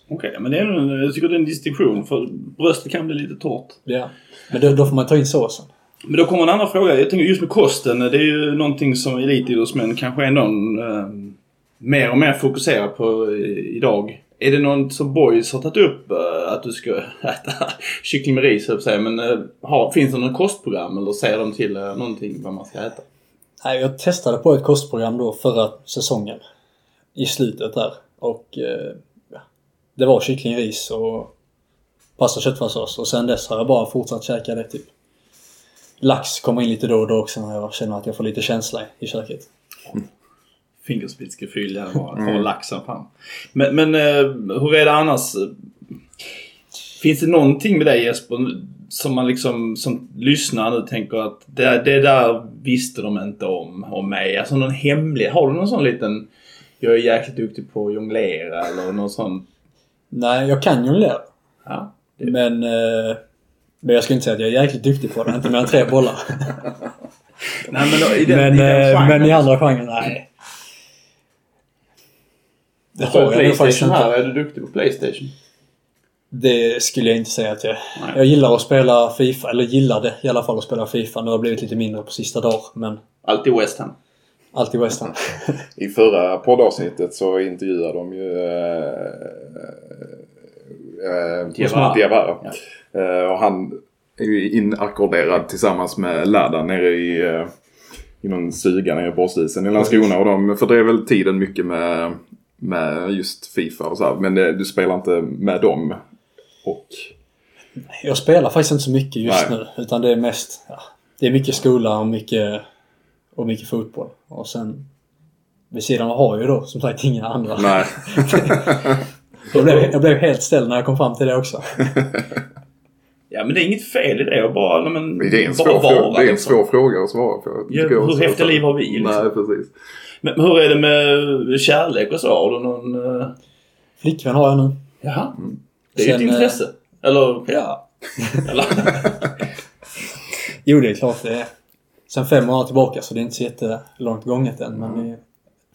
Okej, men det är nog, jag tycker det är en distinktion för bröstet kan bli lite torrt. ja. Men då, då får man ta in såsen. Men då kommer en annan fråga. Jag tänker just med kosten. Det är ju någonting som elitidrottsmän kanske någon eh, mer och mer fokuserar på i- idag. Är det något som boys har tagit upp eh, att du ska äta kyckling med ris, höll jag. Men eh, har, finns det något kostprogram eller säger de till eh, någonting vad man ska äta? Nej, jag testade på ett kostprogram då förra säsongen. I slutet där. Och ja, det var kyckling, ris och pasta och köttfärssås. Och sen dess har jag bara fortsatt käka det typ. Lax kommer in lite då och då också när jag känner att jag får lite känsla i- i köket. Fingerspitzgefühl där bara. Kommer laxen fram. Men, men eh, hur är det annars? Finns det någonting med dig Jesper som man liksom som lyssnar nu tänker att det, det där visste de inte om, om mig. Alltså någon hemlig. Har du någon sån liten jag är jäkligt duktig på att jonglera eller någon sån. Nej, jag kan jonglera. Ja. Men, eh, men jag skulle inte säga att jag är jäkligt duktig på det. Inte mer än tre bollar. Nej men då, i den, men, i den eh, genren. men i andra genren, nej. Det har jag nog faktiskt Playstation inte. här, är du duktig på Playstation? Det skulle jag inte säga att jag Nej. Jag gillar att spela Fifa, eller gillade i alla fall att spela Fifa. Nu har det blivit lite mindre på sista dagar, men Alltid West Ham. alltid West Ham. I förra poddavsnittet så intervjuade de ju äh, äh, Diawara. Ja. Eh, och han är ju inackorderad tillsammans med Ladan nere i, uh, i någon stuga nere i Borsdisen i Landskrona. Och de fördrev väl tiden mycket med, med just Fifa och så här. Men det, du spelar inte med dem. Och Jag spelar faktiskt inte så mycket just Nej. nu, utan det är mest ja, det är mycket skola och mycket, och mycket fotboll. Och sen vid sidan av har jag ju då som sagt inga andra. Nej. Jag blev, jag blev helt ställd när jag kom fram till det också. Ja men det är inget fel i det att bara, men, Det är en, bara svår, vara. fråga, det är en liksom. svår fråga att svara på. Ja, hur också. häftiga liv har vi, liksom? Nej, precis. Men, hur är det med kärlek och så? Har du någon... Uh... Flickvän har jag nu. Jaha. Det är ju ett eh, intresse. Eller? Ja. Eller? Jo, det är klart det är. Sen fem år tillbaka så det är inte så jättelångt gånget än. Men det är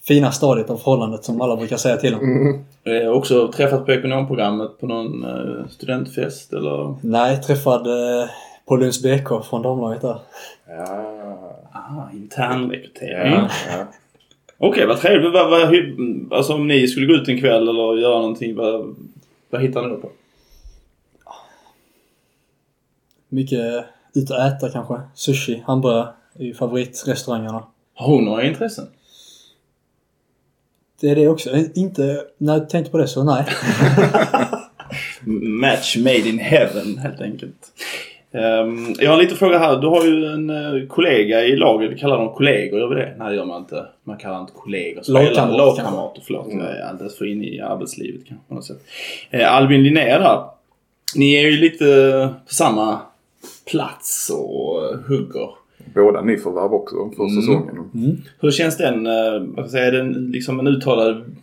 fina stadiet av förhållandet som alla brukar säga till en. Jag har också träffat på ekonomprogrammet på någon eh, studentfest eller? Nej, träffad eh, på Lunds BK från damlaget där. Ja. Ah, internrekrytering. Ja, ja. Okej, vad trevligt. Vad, vad, alltså om ni skulle gå ut en kväll eller göra någonting, vad, vad hittar ni då på? Mycket ut och äta kanske. Sushi, hamburgare är ju favoritrestaurangerna. Har hon några intressen? Det är det också. Inte, när jag tänkte på det så nej. Match made in heaven helt enkelt. Ehm, jag har en liten fråga här. Du har ju en eh, kollega i laget. Vi kallar dem kollegor, gör vi det? Nej det gör man inte. Man kallar inte kollegor. Spelare. Lagkamrater, förlåt. Jag är alldeles för inne i arbetslivet kanske på något sätt. Eh, Albin Linnér där. Ni är ju lite på samma plats och eh, hugger. Båda nyförvärv också för Mm. säsongen. Hur känns den? Vad säga, är den liksom en uttalad...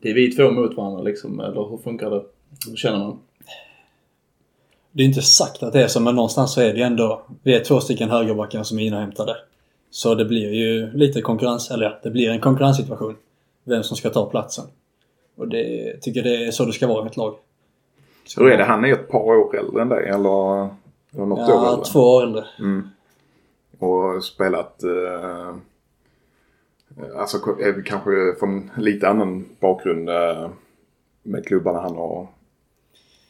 Det är vi två mot varandra liksom, eller hur funkar det? Hur känner man? Det är inte sagt att det är så, men någonstans så är det ju ändå... Vi är två stycken högerbackar som är inhämtade. Så det blir ju lite konkurrens, eller ja, det blir en konkurrenssituation. Vem som ska ta platsen. Och det tycker det är så det ska vara i ett lag. Ska Hur är det? Han är ett par år äldre än dig eller, eller något år Ja, äldre? två år äldre. Mm. Och spelat... Eh, alltså kanske från lite annan bakgrund eh, med klubbarna han har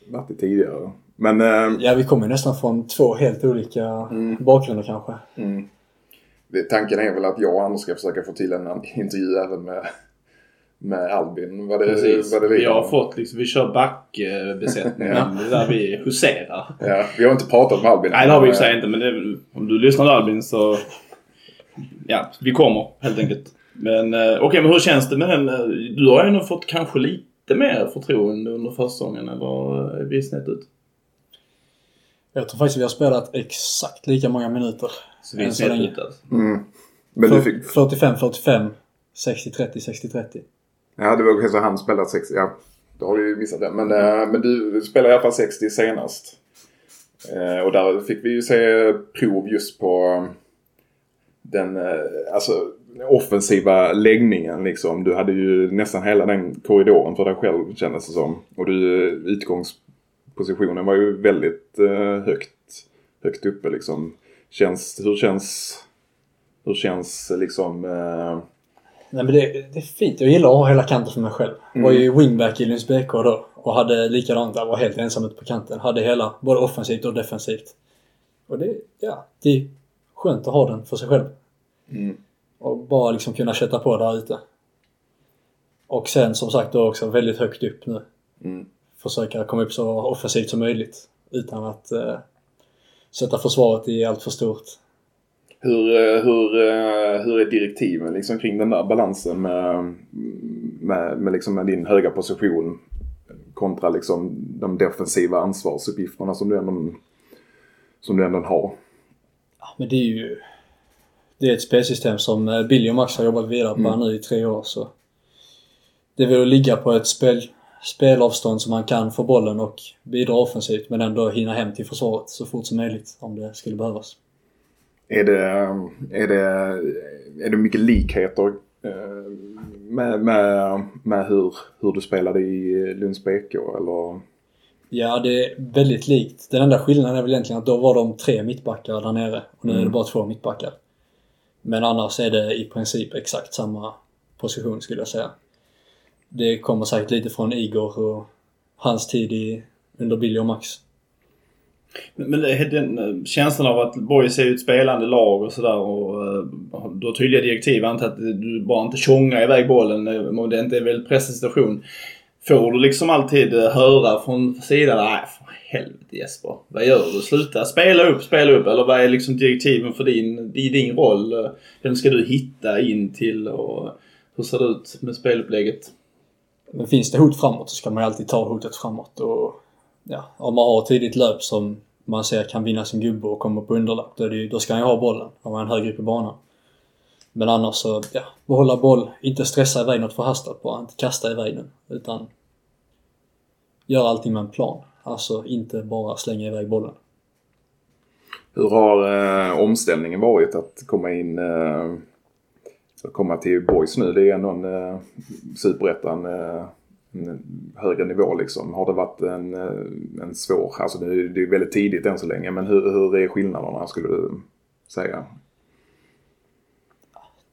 varit i tidigare. Men eh, Ja, vi kommer nästan från två helt olika bakgrunder kanske. mm, det, tanken är väl att jag och Anders ska försöka få till en intervju även med, med Albin. Vad det, Precis. Vad det Vi har fått liksom, vi kör backbesättningen. Ja. Där vi huserar. Ja, vi har inte pratat med Albin. Nej, det har vi i sig inte. Men det, om du lyssnar Albin så... Ja, vi kommer helt enkelt. Men eh, okej, men hur känns det med den? eh, Du har ju nog fått kanske lite mer förtroende under försäsongen eller är vi snett ut? Jag tror faktiskt vi har spelat exakt lika många minuter. Så vi länge. ut alltså. Mm. Men du fick, 45-45, 60-30, 60-30. Ja, det var kanske så han spelat 60. Ja, då har vi ju missat det. Men, eh, men du spelade i alla fall 60 senast. Eh, och där fick vi ju se prov just på eh, den eh, alltså, offensiva läggningen. Liksom. Du hade ju nästan hela den korridoren för dig själv kändes det som. Och du, eh, utgångspositionen var ju väldigt eh, högt, högt uppe liksom. Känns, hur känns, hur känns liksom eh, Nej men det, det är fint. Jag gillar att ha hela kanten för mig själv. Jag var ju wingback i Lunds BK då. Och hade likadant, jag var helt ensam ute på kanten. Hade hela, både offensivt och defensivt. Och det, ja, det är skönt att ha den för sig själv. Mm. Och bara liksom kunna kötta på där ute. Och sen som sagt då också väldigt högt upp nu. Mm. Försöka komma upp så offensivt som möjligt. Utan att eh, sätta försvaret i allt för stort. Hur, eh, hur, eh, hur är direktiven liksom kring den där balansen med, med, med, liksom med din höga position kontra liksom de defensiva ansvarsuppgifterna som du ändå, som du ändå har? Ja, men det är ju... Det är ett spelsystem som eh, Billy och Max har jobbat vidare på nu i tre år så... Det att ligga på ett spel, spelavstånd som man kan få bollen och bidra offensivt men ändå hinna hem till försvaret så fort som möjligt om det skulle behövas. Är det, är det, är det mycket likheter eh, med, med, med hur, hur du spelade i Lunds BK eller? Ja, det är väldigt likt. Den enda skillnaden är väl egentligen att då var de tre mittbackar där nere och nu är det bara två mittbackar. Men annars är det i princip exakt samma position skulle jag säga. Det kommer säkert lite från Igor och hans tid i, under Billy och Max. Men den eh, känslan av att Boys är ju ett spelande lag och sådär och eh, du har tydliga direktiv. Jag antar att du bara inte tjongar iväg bollen eh, om det inte är en väldigt pressad situation. Får du liksom alltid höra från sidan, nej för helvete Jesper. Vad gör du? Sluta spela upp, spela upp. Eller vad är liksom direktiven för din, i din roll? Vem ska du hitta in till och hur ser det ut med spelupplägget? Men finns det hot framåt så ska man ju alltid ta hotet framåt. Och, ja, om man har ett tidigt löp som man ser kan vinna sin gubbe och komma på underlapp, då, det då ska han ju ha bollen om man är högre upp i banan. Men annars så, ja, behålla boll, inte stressa iväg något förhastat bara, inte kasta iväg den. Utan göra allting med en plan. Alltså inte bara slänga iväg bollen. Hur har eh, omställningen varit att komma in eh, att komma till Boys nu? Det är ändå en eh, superettan eh, högre nivå liksom. Har det varit en, eh, en svår, alltså det, det är väldigt tidigt än så länge, men hur, hur är skillnaderna skulle du säga?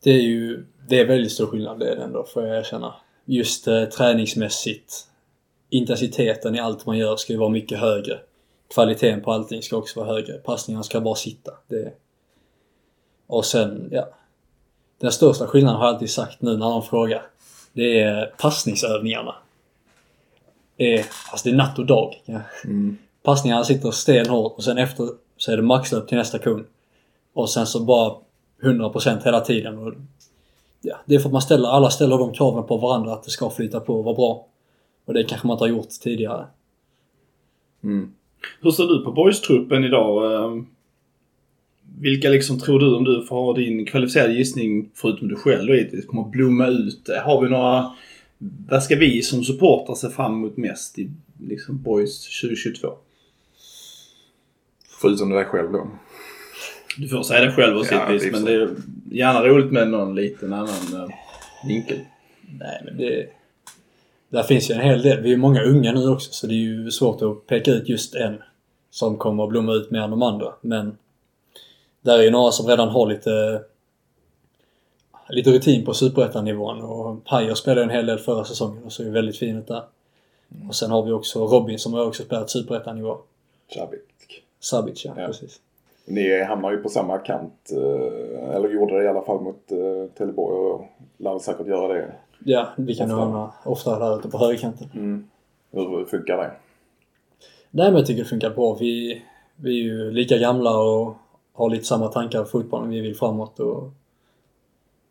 Det är ju, det är väldigt stor skillnad det är det ändå, får jag erkänna. Just eh, träningsmässigt, intensiteten i allt man gör ska ju vara mycket högre. Kvaliteten på allting ska också vara högre. Passningarna ska bara sitta. Det... Och sen, ja. Den största skillnaden har jag alltid sagt nu när någon frågar. Det är passningsövningarna. Det är, alltså det är natt och dag. Ja. Mm. Passningarna sitter stenhårt och sen efter så är det maxlöp till nästa kund. Och sen så bara 100% hela tiden. Och, ja, det är för att man ställer, alla ställer de kraven på varandra att det ska flyta på och vara bra. Och det kanske man inte har gjort tidigare. Mm. Hur ser du på boys-truppen idag? Vilka liksom tror du, om du får ha din kvalificerade gissning, förutom du själv då kommer att blomma ut? Har vi några... Vad ska vi som supportrar se fram emot mest i liksom boys 2022? Förutom dig själv då. Du får säga det själv och Ja, sitt vis, det men det är gärna roligt med någon liten annan eh, vinkel. Nej men det... Där finns ju en hel del. Vi är många unga nu också så det är ju svårt att peka ut just en som kommer att blomma ut mer än de andra. Men där är ju några som redan har lite lite rutin på superettan-nivån och Pajer spelade en hel del förra säsongen och såg väldigt fin ut där. Och sen har vi också Robin som har också spelat superettan-nivå. Chabik. Sabic ja, Ja. precis. Ni hamnar ju på samma kant, eh, eller gjorde det i alla fall mot eh, Trelleborg och lär säkert göra det. Ja, vi kan nog hamna ofta där ute på högerkanten. Mm. Hur funkar det? Nej men jag tycker det funkar bra. Vi, vi är ju lika gamla och har lite samma tankar om fotbollen. Vi vill framåt och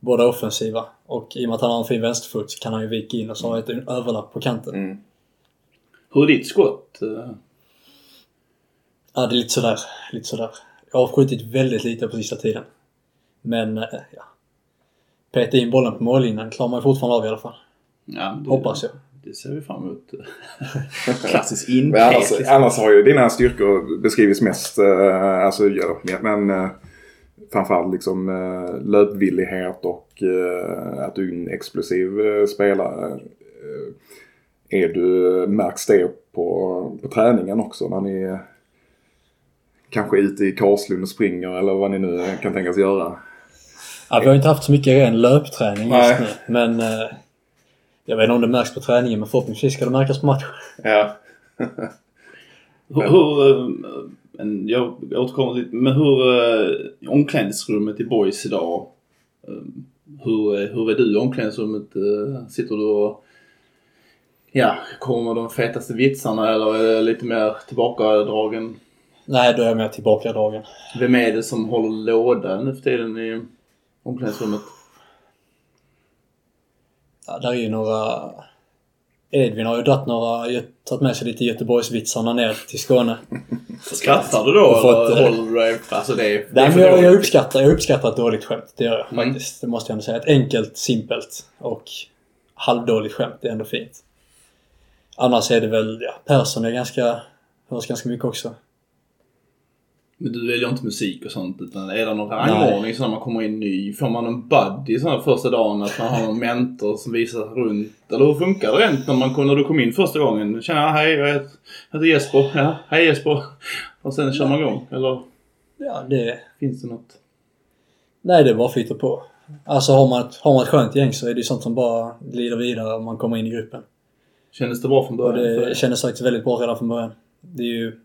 båda offensiva. Och i och med att han har en fin vänsterfot så kan han ju vika in och så har ett överlapp på kanten. Mm. Hur är ditt skott? Ja, det är lite sådär. Lite sådär. Jag har skjutit väldigt lite på sista tiden. Men, eh, ja. Peta in bollen på mållinjen klarar man fortfarande av i alla fall. Ja, det, Hoppas jag. Det ser vi fram emot. Klassisk inpek. annars, liksom. annars har ju dina styrkor beskrivits mest, eh, alltså, ja, men eh, framförallt liksom eh, löpvillighet och att du är en explosiv spelare. Är du, märks det på, på träningen också när ni kanske är ute i Karlslund och springer eller vad ni nu kan tänkas göra? Ja, vi har inte haft så mycket ren löpträning just Nej. nu. Men jag vet inte om det märks på träningen men förhoppningsvis ska det märkas på matchen. Ja. Hur, hur, eh, jag återkommer lite, men hur eh, omklädningsrummet i boys idag? eh, Hur, är- hur är du i omklädningsrummet? Sitter du och ja, kommer de fetaste vitsarna eller är det lite mer tillbakadragen? Nej, då är jag mer tillbakadragen. Vem är det som håller låda nu för tiden i omklädningsrummet? Ja, där är ju några... Edvin har ju dragit några, tagit med sig lite Göteborgsvitsarna ner till Skåne. Skrattar du då Och fått, eller eh, håller du dig? Alltså det är, Nej, men jag, jag, uppskattar, jag uppskattar ett dåligt skämt. Det gör jag Mm. faktiskt. Det måste jag ändå säga. Ett enkelt, simpelt och halvdåligt skämt. Det är ändå fint. Annars är det väl, ja, Persson är ganska, hörs ganska mycket också. Men du väljer inte musik och sånt utan är det någon rangordning så när man kommer in ny? Får man en buddy sån här första dagen? Att man har en mentor som visar runt? Eller hur funkar det rent när, man, när du kom in första gången? Tjena, hej jag heter, jag heter Jesper. Ja, hej Jesper. Och sen kör man igång. Eller Ja, det... finns det något? Nej, det bara flyter på. Alltså har man, ett, har man ett skönt gäng så är det ju sånt som bara glider vidare om man kommer in i gruppen. Kändes det bra från Och början? för det kändes faktiskt väldigt bra redan från början. Det är ju...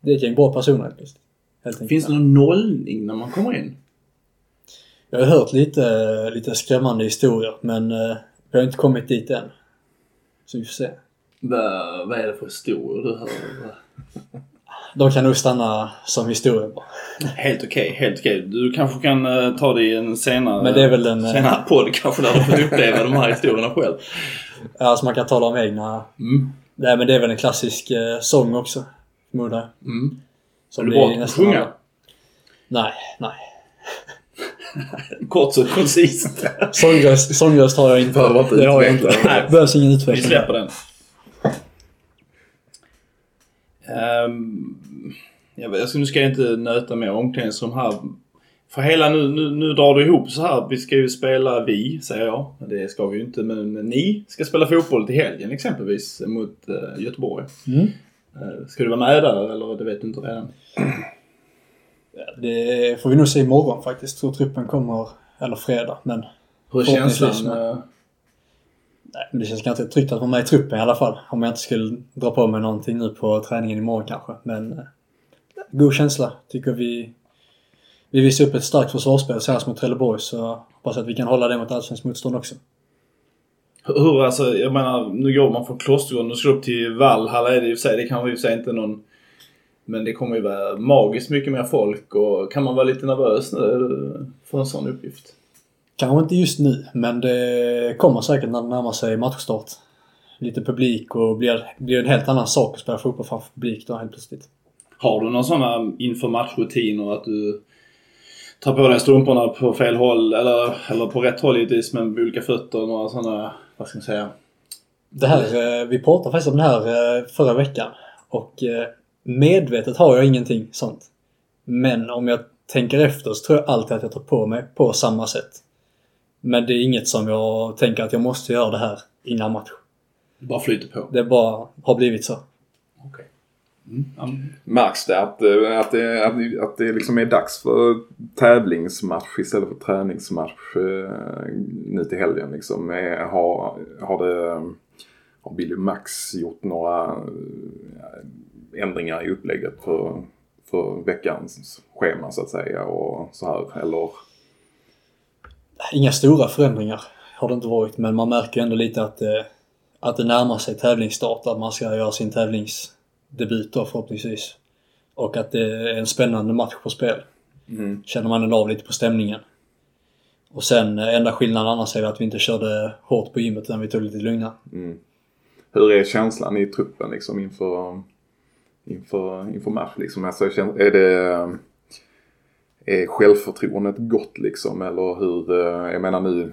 Ja, det är ett gäng bra personer enkelt. Helt. Finns det någon nollning när man kommer in? Jag har hört lite, lite skrämmande historier men eh, vi har inte kommit dit än. Så vi får se. Vad, är det för historier du hör? De kan nog stanna som historia bara. Helt okej, helt okej. Du kanske kan eh, ta det i en senare, Men det är väl en, eh, senare podd kanske där du får uppleva de här historierna själv. Alltså man kan tala om egna... Mm. Nej men det är väl en klassisk sång också. Förmodar jag. Mm. Som Är du det är bra på att sjunga? alla. Nej, nej. Kort och koncist. Sångröst, sångröst har jag inte. Behöver inte det har jag inte. Nej. Behövs ingen Vi utveckling. släpper den. Um, jag, vet- alltså, nu ska jag inte nöta med omklädningsrum här. För hela nu, nu, nu drar det ihop så här. Vi ska ju spela, vi säger jag. Det ska vi ju inte. Men ni ska spela fotboll till helgen exempelvis mot eh, Göteborg. Mm. Eh, ska du vara med där eller det vet du inte redan? Det får vi nog se imorgon faktiskt. Tror truppen kommer, eller fredag. Men, Hur är känslan? med. eh, nej, men det känns ganska tryggt att vara med i truppen i alla fall. Om jag inte skulle dra på mig någonting nu på träningen imorgon kanske. Men eh, god känsla. Tycker vi vi visar upp ett starkt försvarsspel senast mot Trelleborg så hoppas att vi kan hålla det mot allsvenskt motstånd också. Hur, alltså, jag menar, nu går man från Klostergården och ska upp till Valhalla är det i och för sig, det kanske i och för sig inte någon... Men det kommer ju vara magiskt mycket mer folk och kan man vara lite nervös nu eh, för en sån uppgift? Kanske inte just nu, men det kommer säkert när det närmar sig matchstart. Lite publik och blir, blir en helt annan sak att spela fotboll framför publik då helt plötsligt. Har du några sådana inför matchrutiner att du tar på dig strumporna på fel håll eller, eller på rätt håll givetvis men med olika fötter? Några sådana, vad ska man säga? Det här, eh, vi pratade faktiskt om det här eh, förra veckan och eh, medvetet har jag ingenting sånt. Men om jag tänker efter så tror jag alltid att jag tar på mig på samma sätt. Men det är inget som jag tänker att jag måste göra det här innan match. Bara flyter på? Det bara har blivit så. Okej. Mm. Märks det att, eh, att, det, att, det- att det liksom är dags för tävlingsmatch istället för träningsmatch eh, nu till helgen liksom? Är, har, har, det, har Billy Max gjort några eh, ändringar i upplägget för, för veckans schema så att säga och så här? Eller? Inga stora förändringar har det inte varit, men man märker ändå lite att, eh, att det närmar sig tävlingsstart. Att man ska göra sin tävlingsdebut då förhoppningsvis. Och att det är en spännande match på spel. Mm. Känner man ändå av lite på stämningen. Och sen eh, enda skillnaden annars är att vi inte körde hårt på gymmet utan vi tog lite lugna. Mm. Hur är känslan i truppen liksom inför, inför, inför match liksom? Alltså, är det är självförtroendet gott liksom eller hur? eh, Jag menar nu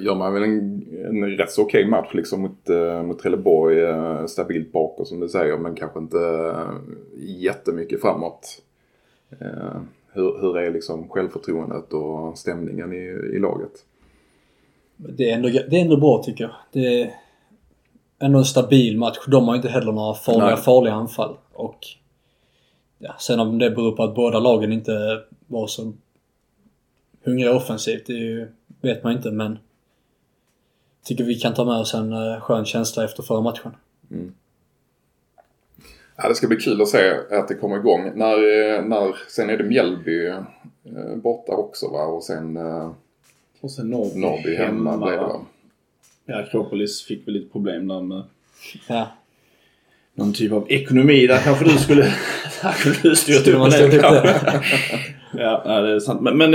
gör man väl en, en rätt så okej match liksom mot, eh, mot Trelleborg. eh, Stabilt bakåt som du säger men kanske inte eh, jättemycket framåt. Hur, hur är liksom självförtroendet och stämningen i, i laget? Det är, ändå, det är ändå bra tycker jag. Det är ändå en stabil match. De har inte heller några farliga, Nej. farliga anfall. Och ja, sen om det beror på att båda lagen inte var så hungriga offensivt, det ju, vet man inte men tycker vi kan ta med oss en eh, skön känsla efter förra matchen. Ja, det ska bli kul att se att det kommer igång. När, eh, när, sen är det Mjällby eh, borta också va? Och sen Och sen Norrby, Norrby hemma blir det va? Ja, Akropolis fick väl lite problem där med Ja, någon typ av ekonomi. Där kanske du skulle... där kunde du styrt Skulle upp det kanske. ja, det är sant. Men, men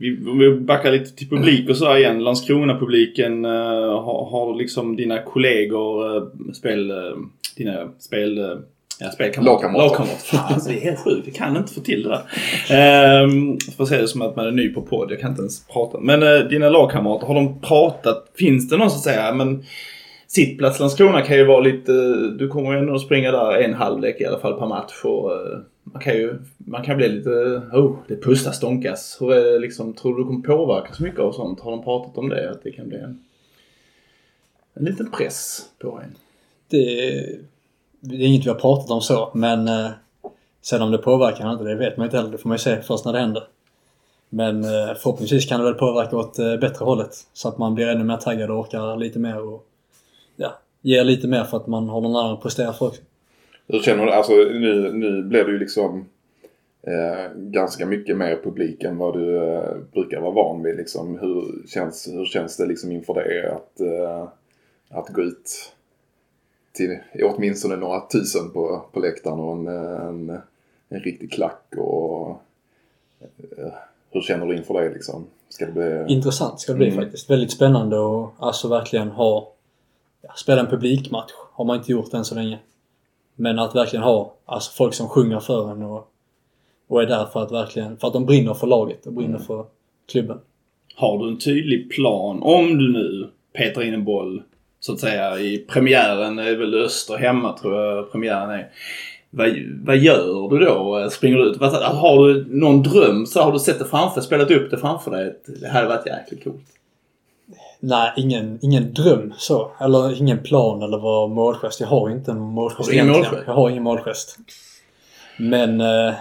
vi, vi backar lite till publik och så igen. Landskrona-publiken. eh, har, har liksom dina kollegor, eh, spel... eh, dina spel... eh, Ja, spelkamrater. Lagkamrater. Alltså, det är helt sjukt. Jag kan inte få till det där. Ehm, får se det som att man är ny på podd. Jag kan inte ens prata. Men eh, dina lagkamrater, har de pratat? Finns det någon som säger, men sittplats Landskrona kan ju vara lite, du kommer ju ändå att springa där en halvlek i alla fall per match och eh, man kan ju, man kan bli lite, oh, det pustas stånkas. Hur är det liksom, tror du du kommer påverkas mycket av sånt? Har de pratat om det? Att det kan bli en, en liten press på en? det, det är inget vi har pratat om så, men eh, sen om det påverkar eller inte, det vet man inte heller. Det får man ju se först när det händer. Men eh, förhoppningsvis kan det väl påverka åt eh, bättre hållet. Så att man blir ännu mer taggad och orkar lite mer och ja, ger lite mer för att man har någon annan att prestera för också. Hur känner du? Alltså nu, nu blir det ju liksom eh, ganska mycket mer publik än vad du eh, brukar vara van vid liksom. Hur känns, hur känns det liksom inför det? Att, eh, att gå ut till åtminstone några tusen på, på läktaren och en, en, en riktig klack och eh, hur känner du inför det liksom? Ska det bli... Intressant ska det bli Mm. faktiskt. Väldigt spännande och alltså verkligen ha... Ja, spela en publikmatch har man inte gjort än så länge. Men att verkligen ha alltså folk som sjunger för en och, och är där för att verkligen... För att de brinner för laget och brinner Mm. för klubben. Har du en tydlig plan om du nu petar in en boll så att säga i premiären, det är väl Öster hemma tror jag premiären är. Vad, vad gör du då? Springer du ut? Har du någon dröm? Så har du sett det framför spelat upp det framför dig? Det hade varit jäkligt coolt. Nej, ingen, ingen dröm så. Eller ingen plan eller vad målgest. Jag har inte en målgest egentligen. målgest? Jag har ingen målgest. Men... Eh,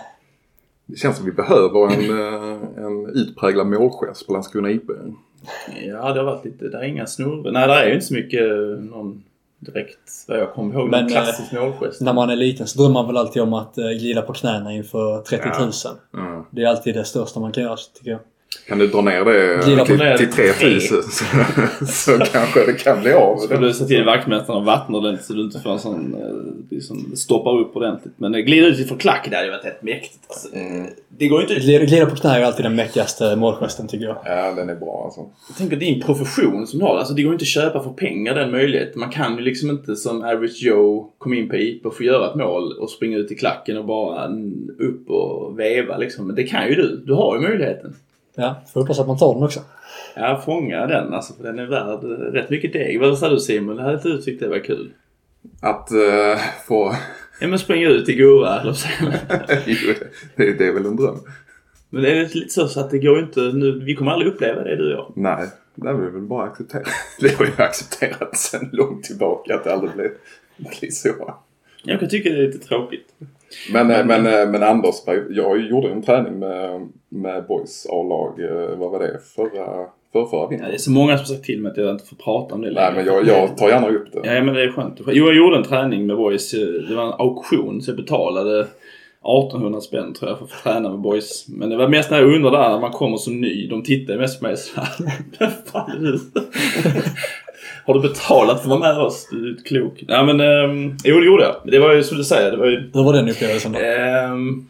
Det känns som vi behöver en, eh, en utpräglad målgest på Landskrona IP. Ja, det har varit lite... Det är inga snurror. Nej, det är ju inte så mycket eh, någon direkt, vad jag kommer ihåg, Men, någon klassisk målgest. när man är liten så drömmer man väl alltid om att eh, glida på knäna inför 30 000. Ja. Det är alltid det största man kan göra tycker jag. Kan du dra ner det till, ner till till 3000 så, så kanske det kan bli av. Ska du se till vaktmästaren och vattna ordentligt så du inte får en sån... eh, Liksom, stoppar upp ordentligt. Men glida ut ifrån klack, det hade ju varit rätt mäktigt. Alltså, Mm. Det går ju inte... Glida, glida på knä är alltid den mäktigaste målgesten tycker jag. Ja, den är bra alltså. Jag tänker din profession som du har. Alltså det går ju inte att köpa för pengar den möjligheten. Man kan ju liksom inte som average Joe komma in på IP och få göra ett mål och springa ut i klacken och bara upp och veva liksom. Men det kan ju du. Du har ju möjligheten. Ja, får hoppas att man tar den också. Ja, fånga den alltså. För den är värd rätt mycket deg. Vad sa du Simon? Hade du tyckt det var kul? Att eh, få... Ja men springa ut i Goa eller så. Jo, det, det är väl en dröm. Men det är lite så, så att det går inte nu. Vi kommer aldrig uppleva det du och jag. Nej, det är väl bara att acceptera. Det har ju accepterat sedan långt tillbaka att det aldrig blir, blir så. Jag kan tycka det är lite tråkigt. Men, men, men, eh, men Anders, jag gjorde en träning med, med Boys A-lag. eh, Vad var det? Förra, för förra Ja, det är vintern? så många som sagt till mig att jag inte får prata om det Nej, men jag, jag tar gärna upp det. Ja men det är skönt. Jo jag gjorde en träning med boys. Det var en auktion så jag betalade 1800 spänn tror jag för att träna med boys. Men det var mest när jag undrar där när man kommer som ny. De tittar mest på mig såhär. Vem fan är du? Har du betalat för att vara med oss? Du är klok. Nej men um, jo det gjorde jag. Det var ju som du säger. Det var ju Hur var den upplevelsen då? Ehm,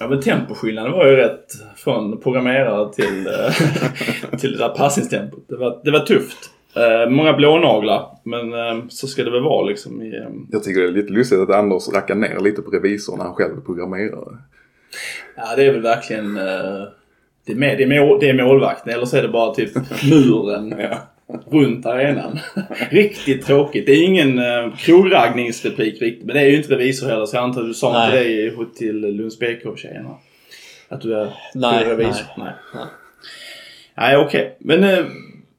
ja men temposkillnaden var ju rätt från programmerare till, eh, till det där passningstempot. Det var, det var tufft. Eh, många blånaglar, men eh, så ska det väl vara liksom i... ehm, Jag tycker det är lite lustigt att Anders rackar ner lite på revisorn när han själv är programmerare. ja det är väl verkligen... Eh, det, är med, det, är med, det är målvakten eller så är det bara typ muren runt arenan. riktigt tråkigt. Det är ingen eh, krogragningsreplik riktigt, men det är ju inte revisor heller så jag antar att du sa inte Nej. det till Lunds BK-tjejerna. Att du är Nej, revisor? nej. nej. Nej, okej. Men eh,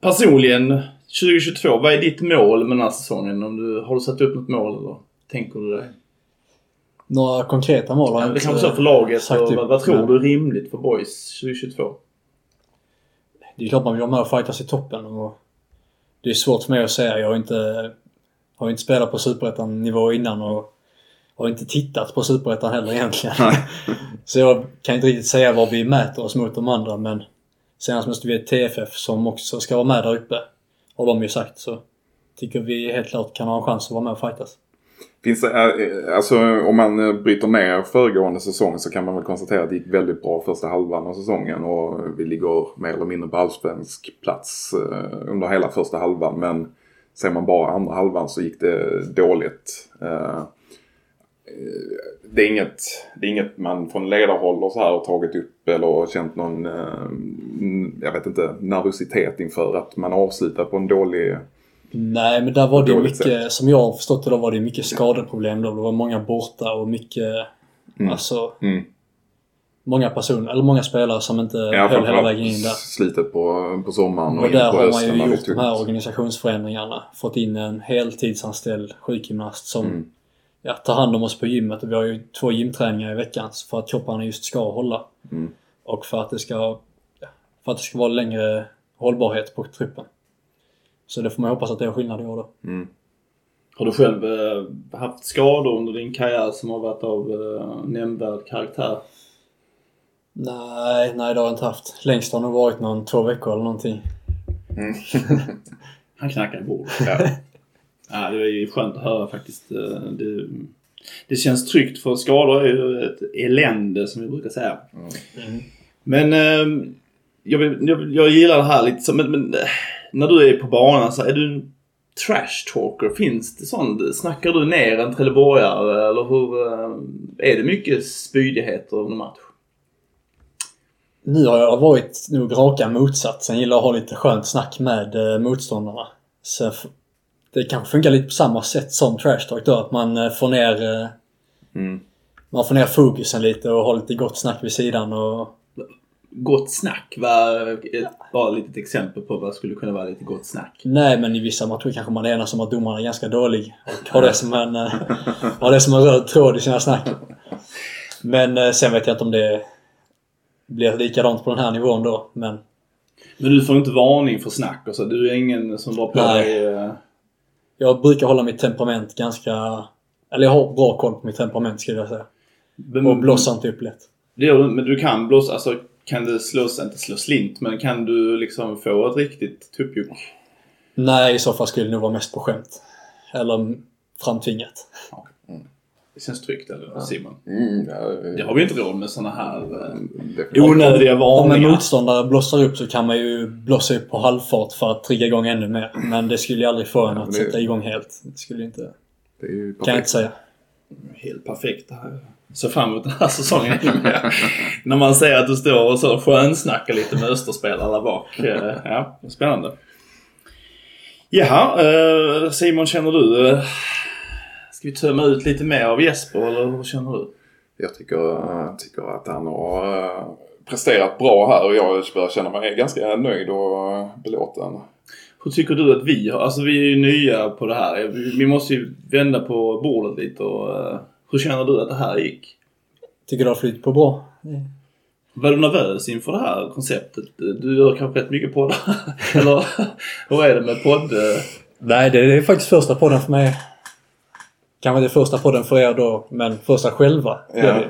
personligen, 2022, vad är ditt mål med den här säsongen? Om du, har du satt upp något mål eller tänker du det? Några konkreta mål har jag Det inte kanske så för laget. upp, vad, vad tror men du är rimligt för boys 2022? Det är klart man vill vara med och fightas i toppen. Och det är svårt för mig att säga. Jag har inte, har inte spelat på superettan-nivå innan och har inte tittat på superettan heller egentligen. Så jag kan inte riktigt säga vad vi mäter oss mot de andra men senast måste vi ett TFF som också ska vara med där uppe. Har de ju sagt så tycker vi helt klart kan ha en chans att vara med och fightas. Finns det, eh, eh, alltså om man eh, bryter ner föregående säsong så kan man väl konstatera att det gick väldigt bra första halvan av säsongen och vi ligger mer eller mindre på allsvensk plats under hela första halvan. Men ser man bara andra halvan så gick det dåligt. Det är, inget, det är inget man från ledarhåll och så här har tagit upp eller känt någon, jag vet inte, nervositet inför att man avslutar på en dålig Nej, men där var det mycket, som jag har förstått det, då var det mycket skadeproblem då. Det var många borta och mycket, Mm. alltså, Mm. många personer, eller många spelare som inte Ja, höll hela vägen in där. Slutet på, på sommaren och, Och in där på har man ju gjort de här organisationsförändringarna. Fått in en heltidsanställd sjukgymnast som Mm. ja, tar hand om oss på gymmet. Och vi har ju två gymträningar i veckan för att kropparna just ska hålla. Mm. Och för att det ska, för att det ska vara längre hållbarhet på truppen. Så det får man hoppas att det är skillnad i år då. Mm. Har du själv eh, haft skador under din karriär som har varit av eh, nämnvärd karaktär? Nej, nej det har jag inte haft. Längst har nog varit någon två veckor eller någonting. Han knackar i bordet. Ja. Ja, det är ju skönt att höra faktiskt. Eh, Det, det känns tryggt för skador är ju ett elände som vi brukar säga. Men eh, jag, jag, jag gillar det här lite så, men, men eh, när du är på banan så är du en trash talker. Finns det sånt? Snackar du ner en trelleborgare eller hur? eh, Är det mycket spydigheter under match? Nu har jag varit nog raka motsatsen. Gillar att ha lite skönt snack med eh, motståndarna. Så det kanske funkar lite på samma sätt som trash talk då. Att man eh, får ner... Mm. man får ner fokusen lite och har lite gott snack vid sidan och... Gott snack, ett, bara ett litet exempel på vad skulle kunna vara lite gott snack. Nej, men i vissa matcher kanske man enas om att domaren är ganska dålig. Och har det som en, eh, har det som en röd tråd i sina snack. Men eh, sen vet jag inte om det blir likadant på den här nivån då. Men Men du får inte varning för snack och så. Du är ingen som drar på Nej. dig... eh, jag brukar hålla mitt temperament ganska... Eller jag har bra koll på mitt temperament skulle jag säga. vem- Och blossar inte upp lätt. Det gör du, men du kan blåsa, alltså kan det slås, inte slå slint, men kan du liksom få ett riktigt tuppjuck? Nej, i så fall skulle det nog vara mest på skämt. Eller framtvingat. Det känns tryggt eller Simon? Mm, ja, Det har vi inte råd med såna här eh, onödiga Om en varningar. motståndare blossar upp så kan man ju blossa upp på halvfart för att trigga igång ännu mer. Men det skulle ju aldrig få en Ja, att det- sätta igång helt. Det skulle inte... Det är ju Kan jag inte säga. Helt perfekt det här. Så fram emot den här säsongen. När man ser att du står och så skönsnackar lite med Österspelare bak. Eh, Ja, spännande. Jaha, eh, Simon känner du? eh, Ska vi tömma ut lite mer av Jesper eller hur känner du? Jag tycker, jag tycker att han har presterat bra här och jag börjar känna mig ganska nöjd och belåten. Hur tycker du att vi har, alltså vi är ju nya på det här. Vi, måste ju vända på bordet lite och hur känner du att det här gick? Tycker du har flyttat på bra? Var du nervös inför det här konceptet? Du gör kanske rätt mycket poddar? Eller hur är det med podd? Nej, det är faktiskt första podden för mig. Kanske inte första podden för er då, men första själva. Ja. det.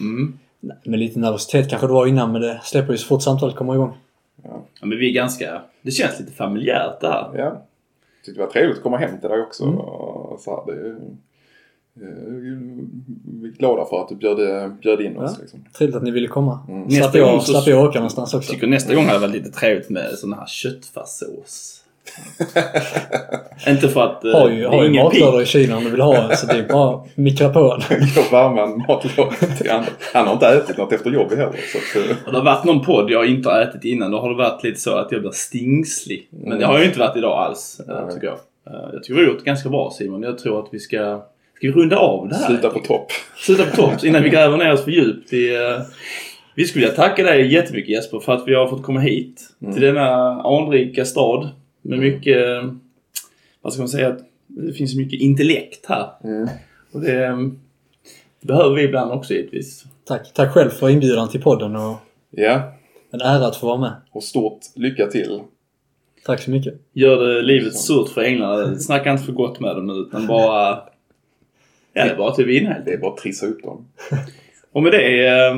Mm. Med lite nervositet kanske det var innan, men det släpper ju så fort samtalet kommer igång. Ja, men vi är ganska, det känns lite familjärt det här. Ja. Tyckte det var trevligt att komma hem till dig också. Mm. Och Så här, det, glada för att du bjöd, bjöd in oss. Ja. Liksom. Trevligt att ni ville komma. Mm. Slapp jag, så- slapp jag åka någonstans Jag också. tycker nästa gång hade varit lite trevligt med sån här köttfärssås. Inte för att eh, Har ju, har ju ingen matlådor i kylen om du vill ha en, så det är bara mikra på en. Jag värma en matlåda till han. Han har inte ätit något efter jobbet heller. Så att, eh, det har varit någon podd jag inte har ätit innan. Då har det varit lite så att jag blir stingslig. Men det har ju inte varit idag alls, eh, Nej. tycker jag. Eh, Jag tycker vi har gjort ganska bra Simon. Jag tror att vi ska... Ska vi runda av det här? sluta på topp. Sluta på topp innan vi gräver ner oss för djupt i... eh, Vi skulle vilja tacka dig jättemycket Jesper för att vi har fått komma hit. Mm. Till denna anrika stad. Med mycket... eh, Vad ska man säga? Det finns mycket intellekt här. Mm. Och det eh, behöver vi ibland också givetvis. Tack, tack själv för inbjudan till podden och Ja, en ära att få vara med. och stort lycka till. Tack så mycket. Gör det livet surt för änglarna. Snacka inte för gott med dem utan bara... Ja, det är bara till vi vinner helt Det är bara att trissa upp dem. Och med det eh,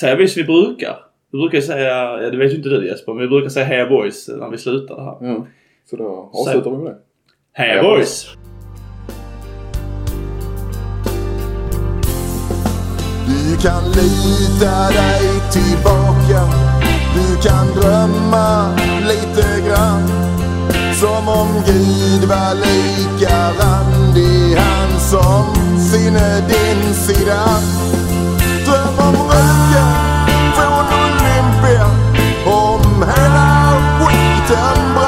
säger vi som vi brukar. Vi brukar säga, ja det vet ju inte du Jesper, men vi brukar säga heja boys när vi slutar det här. Mm. Så då avslutar vi med det. Heja Heja boys! Du kan lita dig tillbaka Du kan drömma lite grann Som om Gud var lika randig som sinne din sida. Dröm om röken från Olympia Om hela skiten brann